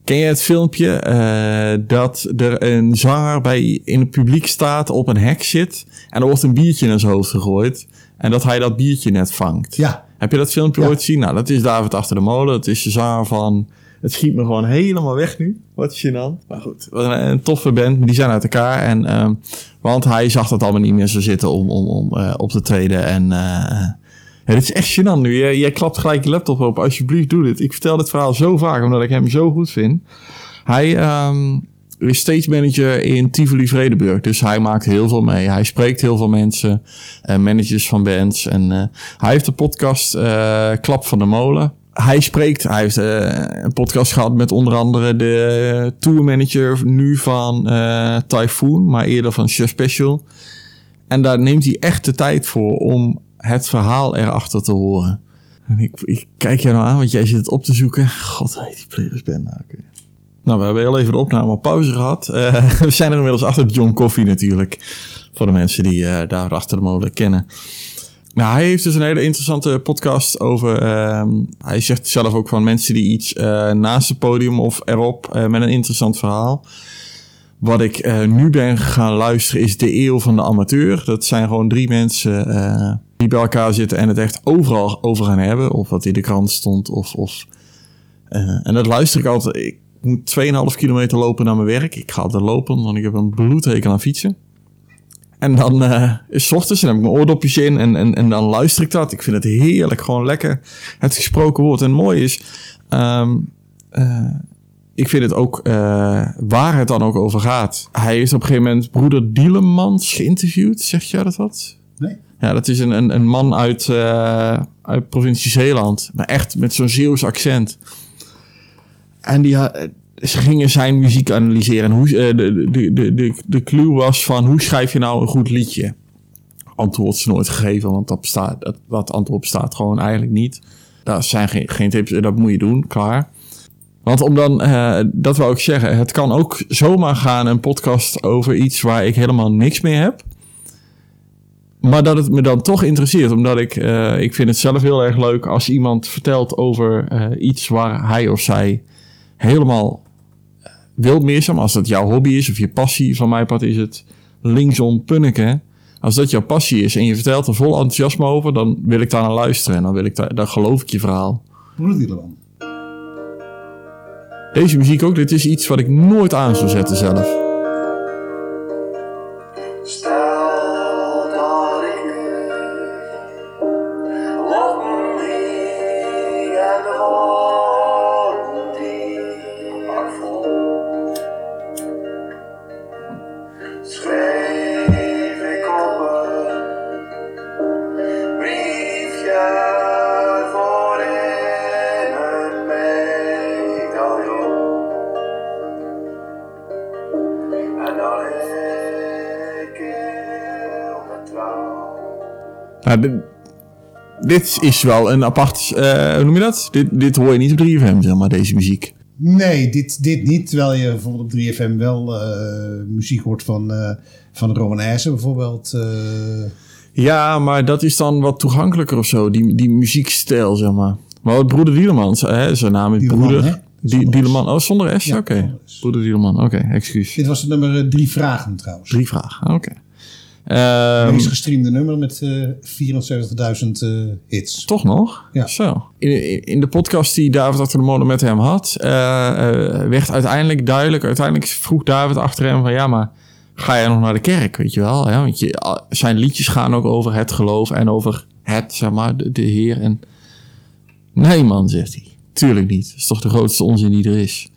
ken je het filmpje eh, dat er een zanger bij in het publiek staat, op een hek zit... en er wordt een biertje naar zijn hoofd gegooid... en dat hij dat biertje net vangt? Ja. Heb je dat filmpje Ja. ooit gezien? Nou, dat is David Achter de Molen. Dat is de zanger van... Het schiet me gewoon helemaal weg nu. Wat is je dan? Maar goed, wat een, een toffe band. Die zijn uit elkaar. En, ehm, want hij zag dat allemaal niet meer zo zitten om, om, om eh, op te treden. En ja, dit is echt gênant nu. Jij, jij klapt gelijk je laptop op. Alsjeblieft, doe dit. Ik vertel dit verhaal zo vaak, omdat ik hem zo goed vind. Hij ehm, stage manager in Tivoli Vredenburg. Dus hij maakt heel veel mee. Hij spreekt heel veel mensen. eh, managers van bands. En eh, hij heeft de podcast eh, Klap van de Molen. Hij spreekt, hij heeft een podcast gehad met onder andere de tourmanager nu van Typhoon, maar eerder van Chef Special. En daar neemt hij echt de tijd voor om het verhaal erachter te horen. En ik, ik kijk je nou aan, want jij zit het op te zoeken. God, die Players Band nou? Nou, we hebben heel even de opname op pauze gehad. Eh, we zijn er inmiddels achter John Coffee natuurlijk. Voor de mensen die eh, daar achter de molen kennen. Nou, hij heeft dus een hele interessante podcast over. ehm, hij zegt zelf ook van mensen die iets eh, naast het podium of erop met een interessant verhaal. Wat ik nu ben gaan luisteren is De Eeuw van de Amateur. Dat zijn gewoon drie mensen die bij elkaar zitten en het echt overal over gaan hebben. Of wat in de krant stond. Of, of, en dat luister ik altijd. Moet 2,5 kilometer lopen naar mijn werk. Ik ga altijd lopen, want ik heb een bloedhekel aan fietsen. En dan eh is 's ochtends en dan heb ik mijn oordopjes in en, en, en dan luister ik dat. Ik vind het heerlijk, gewoon lekker het gesproken woord. En het mooie is, ehm, eh, ik vind het ook eh, waar het dan ook over gaat. Hij is op een gegeven moment broeder Dielemans geïnterviewd. Zeg jij dat wat? Nee? Ja, dat is een, een, een man uit, uit provincie Zeeland. Maar echt met zo'n Zeeuws accent. En die, ze gingen zijn muziek analyseren. En hoe, eh, de, de, de, de, de clue was van hoe schrijf je nou een goed liedje? Antwoord is nooit gegeven, want dat, bestaat, dat, antwoord bestaat gewoon eigenlijk niet. Daar zijn geen, geen tips, dat moet je doen, klaar. Want om dan, eh, dat wou ik zeggen, het kan ook zomaar gaan een podcast over iets waar ik helemaal niks mee heb. Maar dat het me dan toch interesseert, omdat ik, eh, ik vind het zelf heel erg leuk als iemand vertelt over eh, iets waar hij of zij helemaal eh, wil missen. Maar als dat jouw hobby is of je passie, van mijn part is het linksom punniken. Als dat jouw passie is en je vertelt er vol enthousiasme over, dan wil ik daar naar luisteren en dan, wil ik daar, dan geloof ik je verhaal. Dieleman. Deze muziek ook, dit is iets wat ik nooit aan zou zetten zelf. Nou, dit, dit is wel een apart, eh, hoe noem je dat? Dit, dit hoor je niet op 3FM, zeg maar, deze muziek. Nee, dit, dit niet. Terwijl je bijvoorbeeld op 3FM wel eh, muziek hoort van, eh van bijvoorbeeld. Ja, maar dat is dan wat toegankelijker of zo, die, die muziekstijl, zeg maar. Maar wat broeder Dielemans, hè, zijn naam is broeder. hè? Die. Dieleman, oh, zonder S? Ja, oké. Broeder Dieleman, oké, excuus. dit was het nummer drie vragen trouwens. Drie vragen, oké. Het Ehm, meest gestreamde nummer met eh 74.000 eh, hits. Toch nog? Ja. Zo. In, de podcast die David achter de molen met hem had, eh, eh, werd uiteindelijk duidelijk, uiteindelijk vroeg David achter hem van ja, maar ga jij nog naar de kerk, weet je wel? Want je, zijn liedjes gaan ook over het geloof en over het, zeg maar, de, de Heer. En nee man, zegt hij. Tuurlijk niet. Dat is toch de grootste onzin die er is.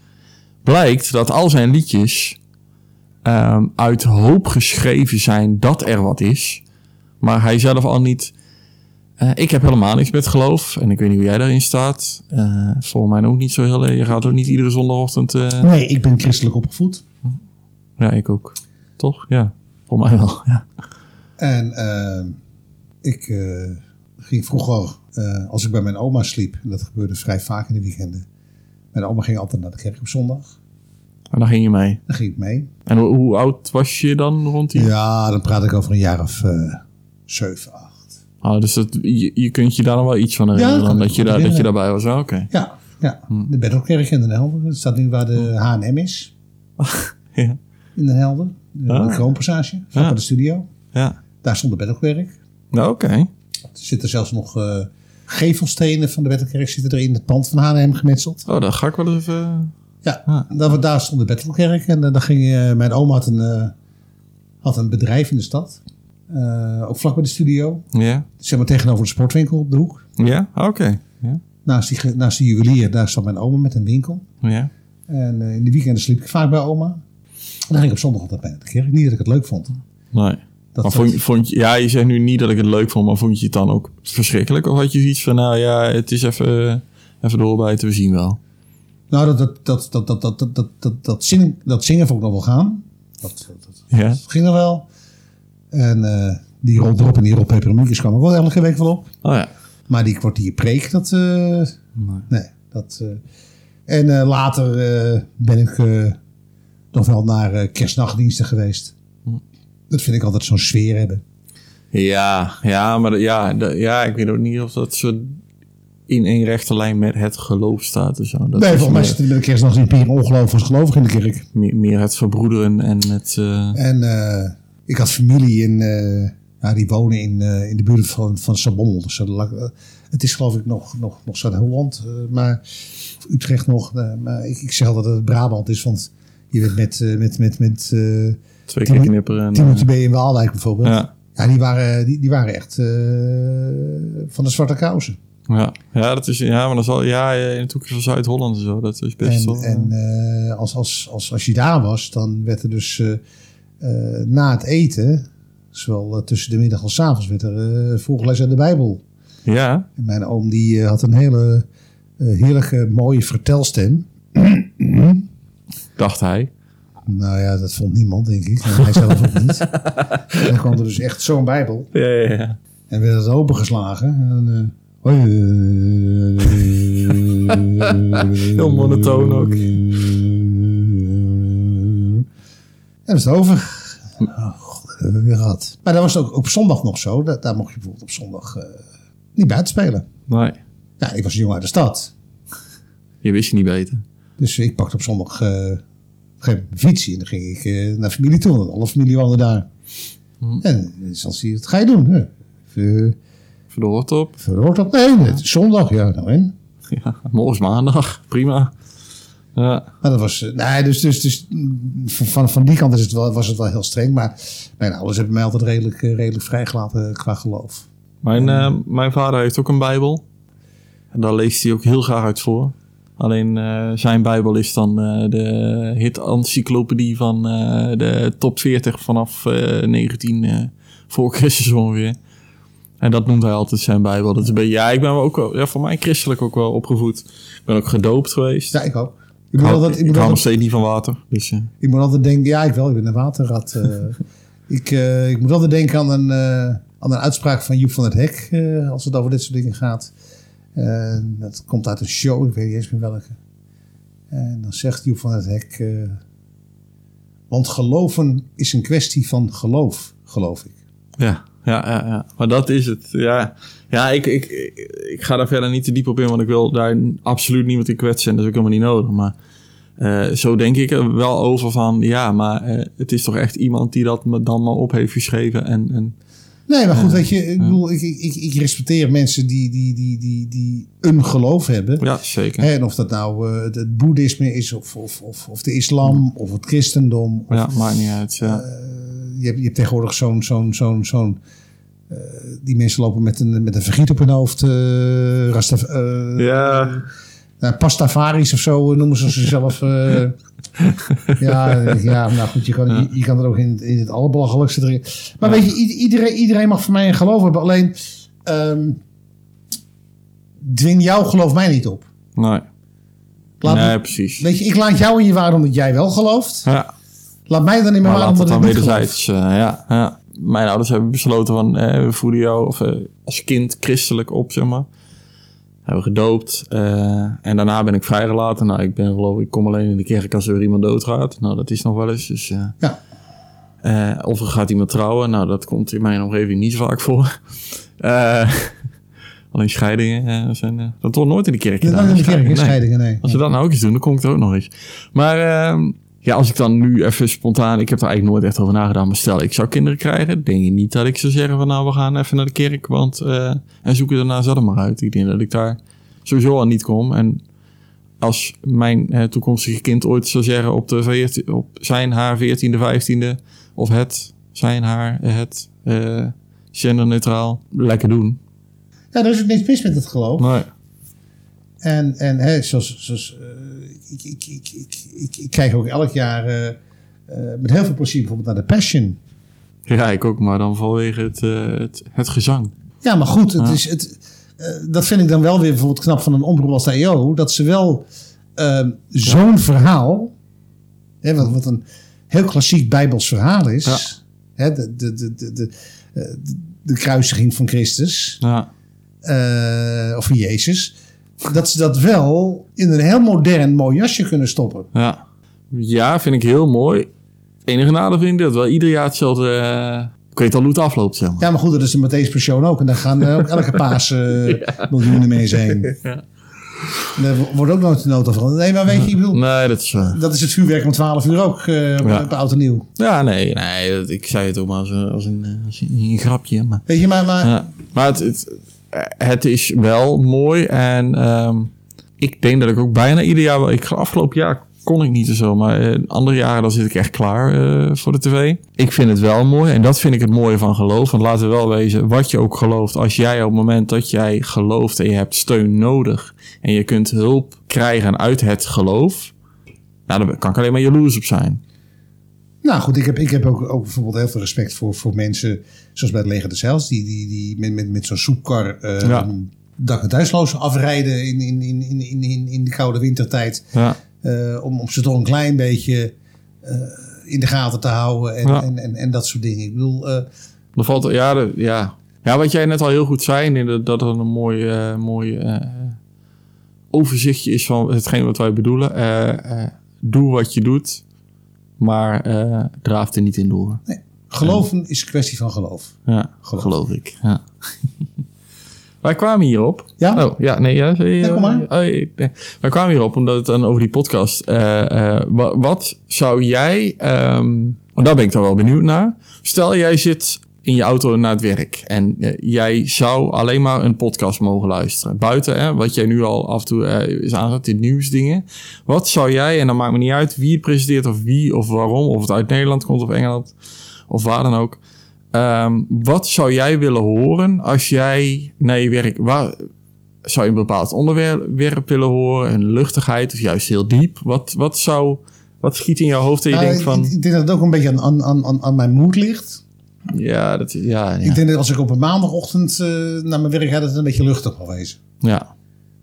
Blijkt dat al zijn liedjes ehm, uit hoop geschreven zijn dat er wat is. Maar hij zelf al niet eh, ik heb helemaal niks met geloof. En ik weet niet hoe jij daarin staat. Eh volgens mij ook niet zo heel... Je gaat ook niet iedere zondagochtend... eh, Nee, ik ben christelijk opgevoed. Ja, ik ook. Toch? Ja. Volgens mij wel, ja. En eh, ik eh, ging vroeger, eh, als ik bij mijn oma sliep, en dat gebeurde vrij vaak in de weekenden. Mijn oma ging altijd naar de kerk op zondag. En dan ging je mee. Dan ging ik mee. En hoe, hoe oud was je dan rond die... Ja, dan praat ik over een jaar of eh 7, 8. Oh, dus dat, je, je kunt je daar nog wel iets van herinneren. dat dan dat, je daar, dat je daarbij was. Ah, Oké. Ja, ja. Hm. de Beddelkerk in Den Helder. Dat staat nu waar de H&M is. Ja. In Den Helder. De, Ah. de Kroonpassage. Vlak Ja. de studio. Ja. Daar stond de Beddelkerk. Nou, oké. Er zitten zelfs nog eh, gevelstenen van de Beddelkerk zitten er in het pand van H&M gemetseld. Oh, daar ga ik wel even... Ja, Ah. daar, daar stond de Bettelkerk. En uh, daar ging, uh, mijn oma had een, uh, had een bedrijf in de stad. Uh, ook vlak bij de studio. Ja. Zeg maar tegenover de sportwinkel op de hoek. Ja, oké. Naast, die, naast die juwelier, daar zat mijn oma met een winkel. Ja. En uh, in de weekenden sliep ik vaak bij oma. En dan ging ik op zondag altijd bij de kerk. Niet dat ik het leuk vond. Nee. Dat maar vond, vond je, ja, je zegt nu niet dat ik het leuk vond, maar vond je het dan ook verschrikkelijk? Of had je iets van, nou ja, het is even, even doorbijten, we zien wel? Nou, dat, dat, dat, dat, dat, dat, dat, dat, dat, zingen, dat zingen vond ik nog wel gaan. Dat, dat, ja? dat ging er wel. En uh, die rol erop en die rol pepermuntjes kwam ook wel elke week wel op. Oh ja. Maar die kwartier preek, dat... Uh, nee. nee. dat... Uh, en uh, later ben ik nog wel naar kerstnachtdiensten geweest. Dat vind ik altijd zo'n sfeer hebben. Ja, ja, maar ja, ja, ik weet ook niet of dat zo... in één rechte lijn met het geloof staat. en zo. Dat Nee, volgens mij zit de kerstdag niet meer ongeloof als gelovig in de kerk. meer, meer het verbroederen en het... eh, En eh, ik had familie in, eh, ja, die wonen in, in de buurt van, van Sabommel. Dus het is geloof ik nog, nog, nog Zuid-Holland, maar Utrecht nog. maar ik, ik zeg altijd dat het Brabant is, want je bent met, met, met, met twee keer knipperen. En, Timothy B. in Waalwijk bijvoorbeeld. ja, Ja, die waren, die, die waren echt van de zwarte kousen. Ja, ja, dat is, ja, maar dan zal, ja, in het hoekje van Zuid-Holland en zo, dat is best En, wel... en eh, als, als, als, als je daar was, dan werd er dus eh, eh, na het eten, zowel eh, tussen de middag als 's avonds, werd er uh, voorgelezen uit de Bijbel. ja, En mijn oom die eh, had een hele eh, heerlijke, mooie vertelstem. dacht hij. Nou ja, dat vond niemand, denk ik. En hij zelf ook niet. En dan kwam er dus echt zo'n Bijbel. Ja, ja, ja. En werd het opengeslagen. En, eh, eh, Heel monotoon ook. En dat is het over. Oh, God, dat hebben we weer gehad. Maar dat was ook op zondag nog zo. Dat, daar mocht je bijvoorbeeld op zondag eh, niet buiten spelen. Nee, Ja, ik was jongen uit de stad. je wist je niet beter. Dus ik pakte op zondag eh, op een gegeven moment mijn fietsje. En dan ging ik eh, naar familie toe. Want alle familie woonde daar. En dan zie je, wat ga je doen? Verdoord op. verhoord op? Nee, het is zondag. Ja, nou en? Ja, morgen maandag. Prima. Ja, Maar dat was, eh, nee, dus, dus, dus van, van die kant is het wel, was het wel heel streng. Maar mijn ouders hebben mij altijd redelijk, eh, redelijk vrijgelaten qua geloof. Mijn, eh, mijn vader heeft ook een Bijbel. En daar leest hij ook heel graag uit voor. Alleen eh, zijn Bijbel is dan eh, de hit-encyclopedie van eh, de top 40 vanaf eh 19 eh, voor Christus ongeveer. En dat noemt hij altijd zijn Bijbel. Dat is een beetje, ja, ik ben ook wel, ja, voor mij christelijk ook wel opgevoed. Ik ben ook gedoopt geweest. Ja, ik ook. Ik moet, hou, altijd, ik, ik moet hou nog steeds niet van water. Dus, eh, ik moet altijd denken, ja, ik wel, ik ben een waterrat. eh. ik, eh, ik moet altijd denken aan een, aan een uitspraak van Joep van het Hek, als het over dit soort dingen gaat. Dat komt uit een show, ik weet niet eens meer welke. En dan zegt Joep van het Hek, want geloven is een kwestie van geloof, geloof ik. Ja, ja, ja, ja. Maar dat is het. Ja, ja ik, ik, ik, ga daar verder niet te diep op in, want ik wil daar absoluut niemand in kwetsen. En dat is ook helemaal niet nodig. Maar eh, zo denk ik er wel over van, ja, maar eh, het is toch echt iemand die dat me dan maar op heeft geschreven. En, en Nee, maar goed, weet je, ik, bedoel, ik, ik, ik, respecteer mensen die, die, die, die, die een geloof hebben. ja, zeker. Hè, en of dat nou eh, het, het boeddhisme is, of, of, of, of de islam, of het christendom. Of, Ja, maakt niet uit. Ja. Je, hebt, je hebt tegenwoordig zo'n, zo'n, zo'n, zo'n eh, die mensen lopen met een, met een vergiet op hun hoofd. Rastaf, eh, ja, Pastafaris of zo noemen ze zichzelf. ja, ja, nou goed, je kan, je, je kan er ook in, het- in het allerbelachelijkste erin. Maar weet je, iedereen, iedereen mag voor mij een geloof hebben. Alleen, ehm, dwing jouw geloof mij niet op. nee. Laat nee, me- precies. weet je, ik laat jou in je waarde omdat jij wel gelooft. Ja, Laat mij dan in mijn maar laat het dan wederzijds. eh, ja, ja. Mijn ouders hebben besloten van, eh, we voeden jou of, eh, als kind christelijk op, zeg maar. Hebben gedoopt. en daarna ben ik vrijgelaten. Nou, ik ben geloof ik, kom alleen in de kerk als er weer iemand doodgaat. Nou, dat is nog wel eens. Dus, Ja. of er gaat iemand trouwen. Nou, dat komt in mijn omgeving niet zo vaak voor. Alleen scheidingen eh, zijn... dat wordt nooit in de kerk Dat is in de kerk, scheidingen, nee. Als we dat nou ook eens doen, dan kom ik er ook nog eens. Maar ehm, ja, als ik dan nu even spontaan... Ik heb er eigenlijk nooit echt over nagedacht. Maar stel, ik zou kinderen krijgen. Denk je niet dat ik zou zeggen van... Nou, we gaan even naar de kerk. Want, eh, en zoek het daarna zelf maar uit. Ik denk dat ik daar sowieso al niet kom. En als mijn eh, toekomstige kind ooit zou zeggen... Op, de 14, op zijn, haar 14e, 15e... Of het, zijn, haar, het... eh genderneutraal. Lekker doen. Ja, er is ook niks mis met het geloof. Nee. En, en hè, zoals, zoals ik, ik, ik, ik, ik, kijk ook elk jaar eh, eh, met heel veel plezier bijvoorbeeld naar de Passion. Ja, ik ook. Maar dan vanwege het, eh, het, het gezang. Ja, maar goed, het Ja. is, het, dat vind ik dan wel weer bijvoorbeeld knap van een omroep als de EO. Dat ze wel ehm, zo'n verhaal, hè, wat, wat een heel klassiek Bijbels verhaal is. Ja. Hè, de, de, de, de, de, de, de kruisiging van Christus. Ja. of van Jezus. Dat ze dat wel in een heel modern mooi jasje kunnen stoppen. Ja. ja, vind ik heel mooi. Enige nadeel vind ik dat wel ieder jaar hetzelfde, Ik weet al hoe het afloopt, zeg maar. Ja, maar goed, dat is de Matthäus Passion ook. En daar gaan eh, ook elke paas eh, miljoenen mee heen. Ja. Daar wordt ook nooit de nota van. Nee, maar weet je, ik bedoel, Nee, dat is dat is het vuurwerk om 12 uur ook op, Ja. op oud en nieuw. Ja, nee, nee dat- ik zei het ook maar als, een- als, een, als een, een grapje. Maar, Weet je, maar, maar ja. maar het, het, het is wel mooi. En ehm, ik denk dat ik ook bijna ieder jaar... Ik, afgelopen jaar kon ik niet zo. Maar in andere jaren dan zit ik echt klaar eh, voor de tv. Ik vind het wel mooi. En dat vind ik het mooie van geloof. Want laten we wel wezen, wat je ook gelooft. Als jij op het moment dat jij gelooft en je hebt steun nodig... en je kunt hulp krijgen uit het geloof... Nou, daar kan ik alleen maar jaloers op zijn. Nou goed, ik heb, ik heb ook, ook bijvoorbeeld heel veel respect voor, voor mensen, zoals bij het Leger des Heils, die, die, die met, met, met zo'n soepkar eh Ja. dak- en thuisloos afrijden in, in, in, in, in, in, in de koude wintertijd. Ja. eh, om, om ze toch een klein beetje eh, in de gaten te houden en, Ja. en, en, en dat soort dingen. Ik bedoel, Er valt, ja, de- ja. ja, wat jij net al heel goed zei, dat er een mooi, mooi overzichtje is van hetgeen wat wij bedoelen. Doe wat je doet, maar eh draaf er niet in door. geloven is een kwestie van geloof. Ja, Geloof. geloof, ik. Ja. wij kwamen hierop. Ja? Oh, ja, nee, ja. Ja, kom maar. Oh, ik- nee. Wij kwamen hierop omdat het dan over die podcast. eh, eh, wa- wat zou jij, ehm want daar ben ik dan wel benieuwd naar. Stel, jij zit in je auto naar het werk en eh, jij zou alleen maar een podcast mogen luisteren. Buiten, hè, wat jij nu al af en toe eh, is aangezet, dit nieuwsdingen. Wat zou jij, en dan maakt me niet uit wie het presenteert of wie of waarom, of het uit Nederland komt of Engeland of waar dan ook. Ehm, wat zou jij willen horen als jij naar je werk... Waar, zou je een bepaald onderwerp willen horen? Een luchtigheid of juist heel diep? Wat, wat zou... Wat schiet in jouw hoofd en je Nou, denkt van... ik, denk dat het ook een beetje aan, aan, aan- aan mijn moed ligt. Ja, dat, ja, ja, Ik denk dat als ik op een maandagochtend eh, naar mijn werk ga, dat het een beetje luchtig zal wezen. ja,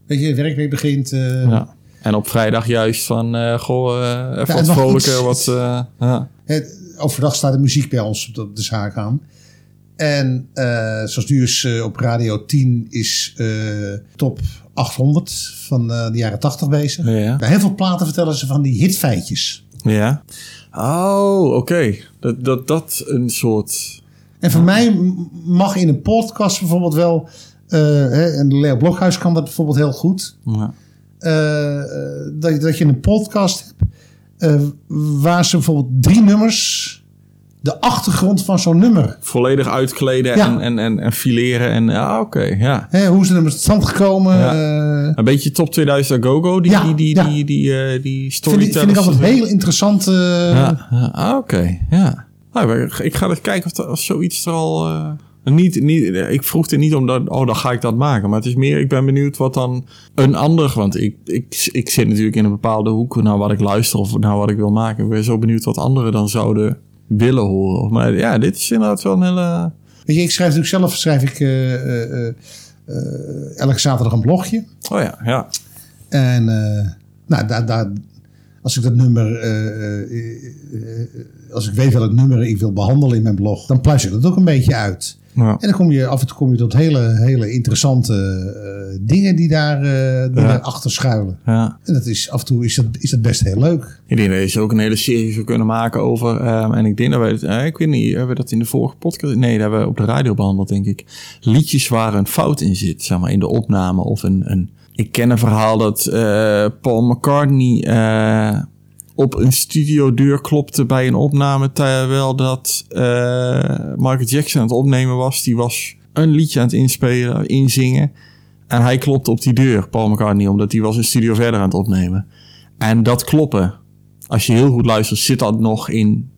Weet je, werkweek begint. eh, ja. En op vrijdag juist van... eh goh, even het wat mag vrolijker. Wat, ja. Het, overdag staat de muziek bij ons op de, zaak aan. En zoals nu is op Radio 10 is top 800 van de jaren 80 bezig. Ja. Bij heel veel platen vertellen ze van die hitfeitjes. ja. Oh, oké. Dat, dat dat een soort... En voor mij mag in een podcast bijvoorbeeld wel... eh, hè, en Leo Blokhuis kan dat bijvoorbeeld heel goed. Ja. eh, eh, dat, dat je een podcast hebt waar ze bijvoorbeeld drie nummers... de achtergrond van zo'n nummer Volledig uitkleden Ja. en, en, en, en fileren. En, ja, oké, ja. Hè, hoe ze er met stand gekomen. Ja. eh, Een beetje top 2000 Go-Go, die, Ja, die, die, die, die, eh, die vind, ik, storytellers. vind ik altijd heel interessant. eh, Ja. Ah, oké, ja. Nou, ik ga eens kijken of, er, of zoiets er al... niet, niet, ik vroeg er niet om dat, oh, dan ga ik dat maken. Maar het is meer, ik ben benieuwd wat dan een ander... Want ik, ik, ik zit natuurlijk in een bepaalde hoek naar wat ik luister of naar wat ik wil maken. Ik ben zo benieuwd wat anderen dan zouden willen horen. Maar ja, dit is inderdaad wel een hele... Weet je, ik schrijf natuurlijk zelf schrijf ik, eh, eh, eh, elke zaterdag een blogje. Oh ja, ja. En nou, daar, daar, als ik dat nummer, als ik weet welk nummer ik wil behandelen in mijn blog, dan pluis ik dat ook een beetje uit. Ja. En dan kom je af en toe kom je tot hele, hele interessante eh, dingen die daar eh die Ja. daarachter schuilen. ja. En dat is, af en toe is dat, is dat best heel leuk. Ik denk dat je ook een hele serie zou kunnen maken over. ehm, en ik denk dat het- eh, ik weet niet, hebben we dat in de vorige podcast? Nee, dat hebben we op de radio behandeld, denk ik. Liedjes waar een fout in zit, zeg maar, in de opname. Of een. een ik ken een verhaal dat Paul McCartney op een studiodeur klopte bij een opname. Terwijl dat eh, Michael Jackson aan het opnemen was. Die was een liedje aan het inspelen, inzingen. En hij klopte op die deur, Paul McCartney, omdat hij was een studio verder aan het opnemen. En dat kloppen, als je heel goed luistert, zit dat nog in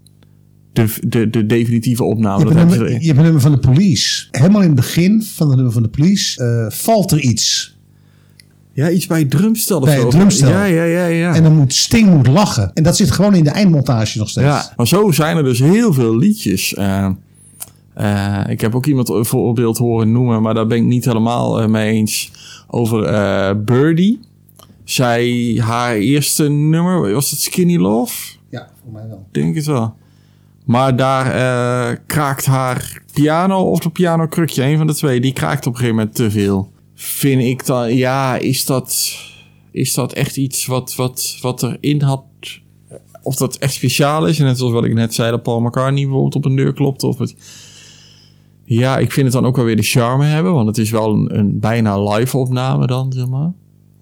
de, de, de definitieve opname. Je hebt, nummer, je hebt een nummer van de police. Helemaal in het begin van het nummer van de police eh, valt er iets. Ja, iets bij het drumstel of Bij zo. het drumstel. Ja, ja, ja, ja. En dan moet Sting moet lachen. En dat zit gewoon in de eindmontage nog steeds. Ja, maar zo zijn er dus heel veel liedjes. Eh, eh, ik heb ook iemand een voorbeeld horen noemen, maar daar ben ik niet helemaal eh, mee eens. Over Birdie. Zij, haar eerste nummer, was het Skinny Love? Ja, voor mij wel. Denk het wel. Maar daar kraakt haar piano of de piano krukje, een van de twee, die kraakt op een gegeven moment te veel. Vind ik dan, ja, is dat, is dat echt iets wat, wat, wat erin had? Of dat echt speciaal is? En net zoals wat ik net zei, dat Paul McCartney bijvoorbeeld op een deur klopte. Of het, Ja, ik vind het dan ook wel weer de charme hebben. Want het is wel een, een bijna live opname dan, zeg maar.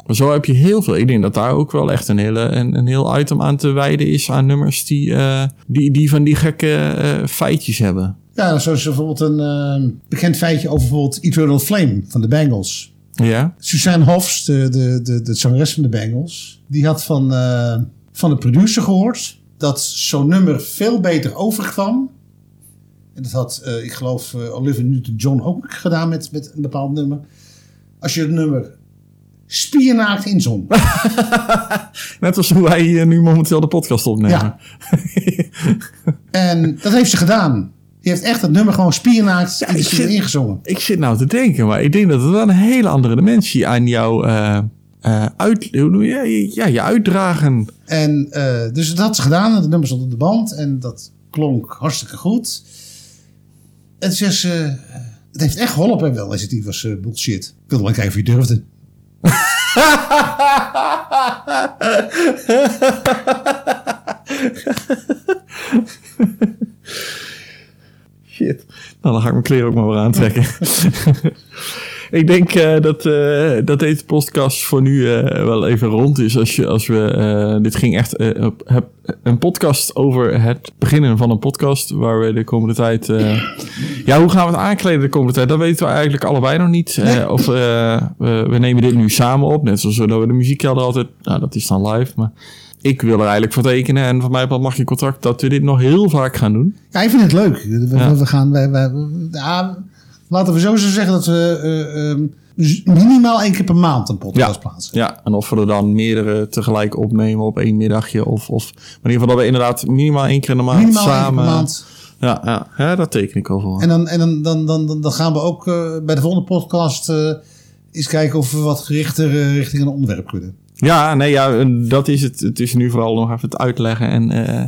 Maar zo heb je heel veel. Ik denk dat daar ook wel echt een, hele, een, een heel item aan te wijden is aan nummers die, eh, die, die van die gekke eh, feitjes hebben. Ja, zoals bijvoorbeeld een eh, bekend feitje over bijvoorbeeld Eternal Flame van de Bangles. Ja? Suzanne Hofs, de, de, de, de zangeres van de Bangles, die had van, eh, van de producer gehoord dat zo'n nummer veel beter overkwam. En dat had, eh, ik geloof, eh, Olivia Newton-John ook gedaan met, met een bepaald nummer. Als je het nummer spiernaakt inzong. Net als hoe wij hier nu momenteel de podcast opnemen. Ja. en dat heeft ze gedaan. Die heeft echt het nummer gewoon spiernaakt in de ik zit- ingezongen. Ik zit nou te denken, maar ik denk dat het wel een hele andere dimensie aan jou eh, eh, uit, hoe noem je, ja, je uitdragen. En eh, dus dat had ze gedaan. En het nummer stond op de band. En dat klonk hartstikke goed. En ze... eh, het heeft echt geholpen. En wel, is het die was bullshit. Ik wilde wel kijken of je durfde. Shit. Nou, dan ga ik mijn kleren ook maar weer aantrekken. ik denk eh, dat, eh, dat deze podcast voor nu eh, wel even rond is. Als, je, als we, dit ging echt heb- een podcast over het beginnen van een podcast. Waar we de komende tijd... ja, hoe gaan we het aankleden de komende tijd? Dat weten we eigenlijk allebei nog niet. Of we, we nemen dit nu samen op. Net zoals we de muziekkelder altijd... Nou, dat is dan live, maar... Ik wil er eigenlijk voor tekenen en van mij mag je contract dat we dit nog heel vaak gaan doen. Ja, ik vind het leuk. We, we- Ja. we gaan... Wij, wij, ja, laten we sowieso zeggen dat we... eh, ehm, minimaal één keer per maand een podcast plaatsen. Ja, en of we er dan meerdere tegelijk opnemen op één middagje. Of, of maar in ieder geval dat we inderdaad minimaal één keer in de maand Minimaal samen... maand. Ja, ja, ja, daar teken ik al voor. En dan, en dan, dan, dan, dan, gaan we ook eh, bij de volgende podcast eh, eens kijken of we wat gerichter richting een onderwerp kunnen. Ja, nee, ja, dat is het. Het is nu vooral nog even het uitleggen. En eh,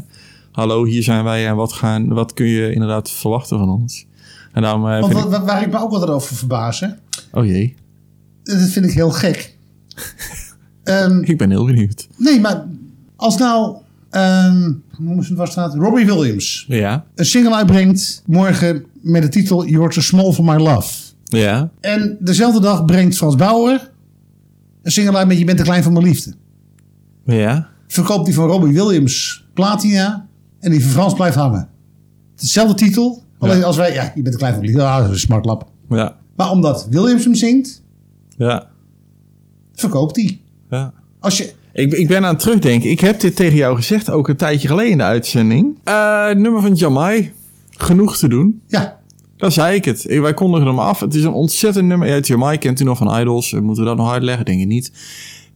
hallo, hier zijn wij en wat, gaan, wat kun je inderdaad verwachten van ons? En daarom eh, Want vind wat, ik... waar ik me ook wat over verbaas, hè? Oh jee, dat vind ik heel gek. Ehm, ik ben heel benieuwd. nee, maar als nou, ehm hoe noemen ze het waar staat? Robbie Williams Ja, een single uitbrengt morgen met de titel You're Too Small For My Love. ja, En dezelfde dag brengt Frans Bauer een single met Je bent te klein voor mijn liefde. ja. Verkoopt die van Robbie Williams platina en die van Frans blijft hangen. Hetzelfde titel, alleen Ja. als wij, ja, je bent te klein voor mijn liefde, ah, dat is een smartlap. Ja, Maar omdat Williams hem zingt, ja, verkoopt hij. ja. Als je, Ik, ik ben aan het terugdenken. Ik heb dit tegen jou gezegd, ook een tijdje geleden in de uitzending. Eh, nummer van Jamai. Genoeg te doen. ja, Dat zei ik het. Wij kondigen hem af. Het is een ontzettend nummer. Ja, Jamai kent u nog van Idols. Eh, Moeten we dat nog uitleggen? Denk ik niet.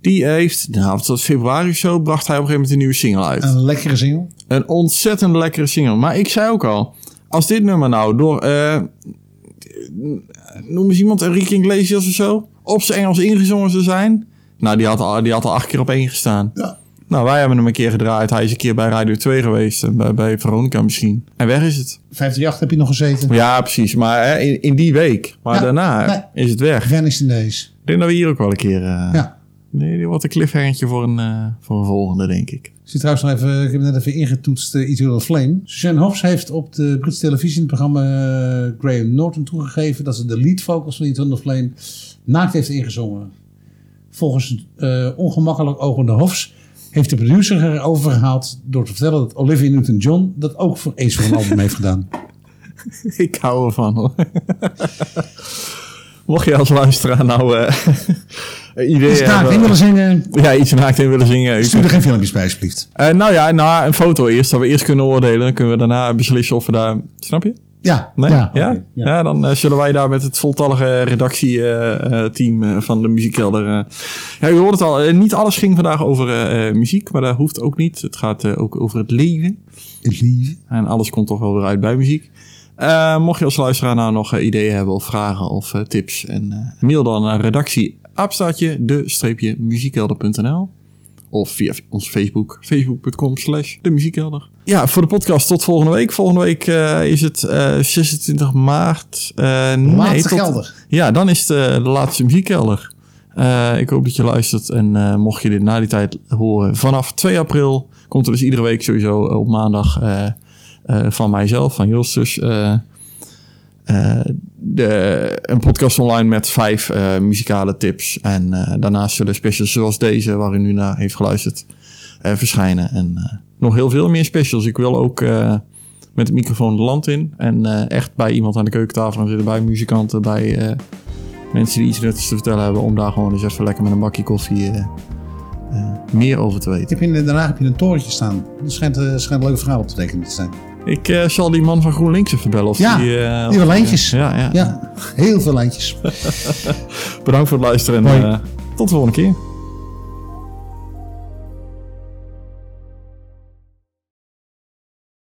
Die heeft, nou, het was februari of zo, bracht hij op een gegeven moment een nieuwe single uit. een lekkere single. Een ontzettend lekkere single. Maar ik zei ook al, als dit nummer nou door, eh, noem eens iemand, Enrique Iglesias of zo, op zijn Engels ingezongen zou zijn. Nou, die had, al, die had al acht keer op één gestaan. Ja. Nou, wij hebben hem een keer gedraaid. Hij is een keer bij Radio 2 geweest. en Bij, bij Veronica misschien. En weg is het. 538 heb je nog gezeten. Ja, precies. Maar hè, in, in die week. Maar Ja, daarna nee. is het weg. Vanished in Days. Ik denk dat we hier ook wel een keer... eh, Ja. Nee, dit wordt een cliffhangertje voor een, eh, voor een volgende, denk ik. Ik zie trouwens nog even, ik heb net even ingetoetst uh, Eternal Flame. Suzanne Hoffs heeft op de Britse televisie in het programma eh, Graham Norton toegegeven dat ze de lead vocals van Eternal Flame naakt heeft ingezongen. Volgens eh, ongemakkelijk ogende Hofs heeft de producer erover gehaald door te vertellen dat Olivia Newton-John dat ook voor eens voor een album heeft gedaan. Ik hou ervan hoor. Mocht je als luisteraar nou eh een idee Dus naakt in willen zingen, Ja, iets naakt in willen zingen. stuur er geen filmpjes bij alsjeblieft. Eh, nou ja, nou, een foto eerst. Dat we eerst kunnen oordelen. Dan kunnen we daarna beslissen of we daar... Snap je? Ja, Nee? ja, Ja? dan eh, zullen wij daar met het voltallige redactieteam eh, van de muziekkelder... eh, ja, u hoort het al. eh, niet alles ging vandaag over eh, eh, muziek. Maar dat hoeft ook niet. Het gaat eh, ook over het leven. Het lieve. En alles komt toch wel weer uit bij muziek. Eh, mocht je als luisteraar nou nog eh, ideeën hebben of vragen of eh, tips. En eh, mail dan naar redactie apenstaartje de muziekkelder.nl of via onze Facebook, facebook.com slash de muziekkelder. Ja, voor de podcast tot volgende week. Volgende week eh, is het eh, 26 maart. Eh, nee, tot- gelder. Ja, dan is het eh, de laatste muziekkelder. Eh, ik hoop dat je luistert. En eh, mocht je dit na die tijd horen, vanaf 2 april komt er dus iedere week sowieso op maandag eh, eh, van mijzelf, van Justus, eh, eh, de, een podcast online met vijf eh, muzikale tips. En eh, daarnaast zullen specials zoals deze, waar u nu naar heeft geluisterd, verschijnen. En nog heel veel meer specials. Ik wil ook met de microfoon de land in. En echt bij iemand aan de keukentafel gaan zitten. Bij muzikanten, bij mensen die iets nuttigs te vertellen hebben. Om daar gewoon eens even lekker met een bakje koffie meer over te weten. daarna heb je een torentje staan. Dat schijnt, schijnt een leuk verhaal op te tekenen te zijn. Ik eh, zal die man van GroenLinks even bellen. Of Ja, die, eh, die of wil lijntjes. Ja, ja. Ja, heel veel lijntjes. Bedankt voor het luisteren en eh, tot de volgende keer.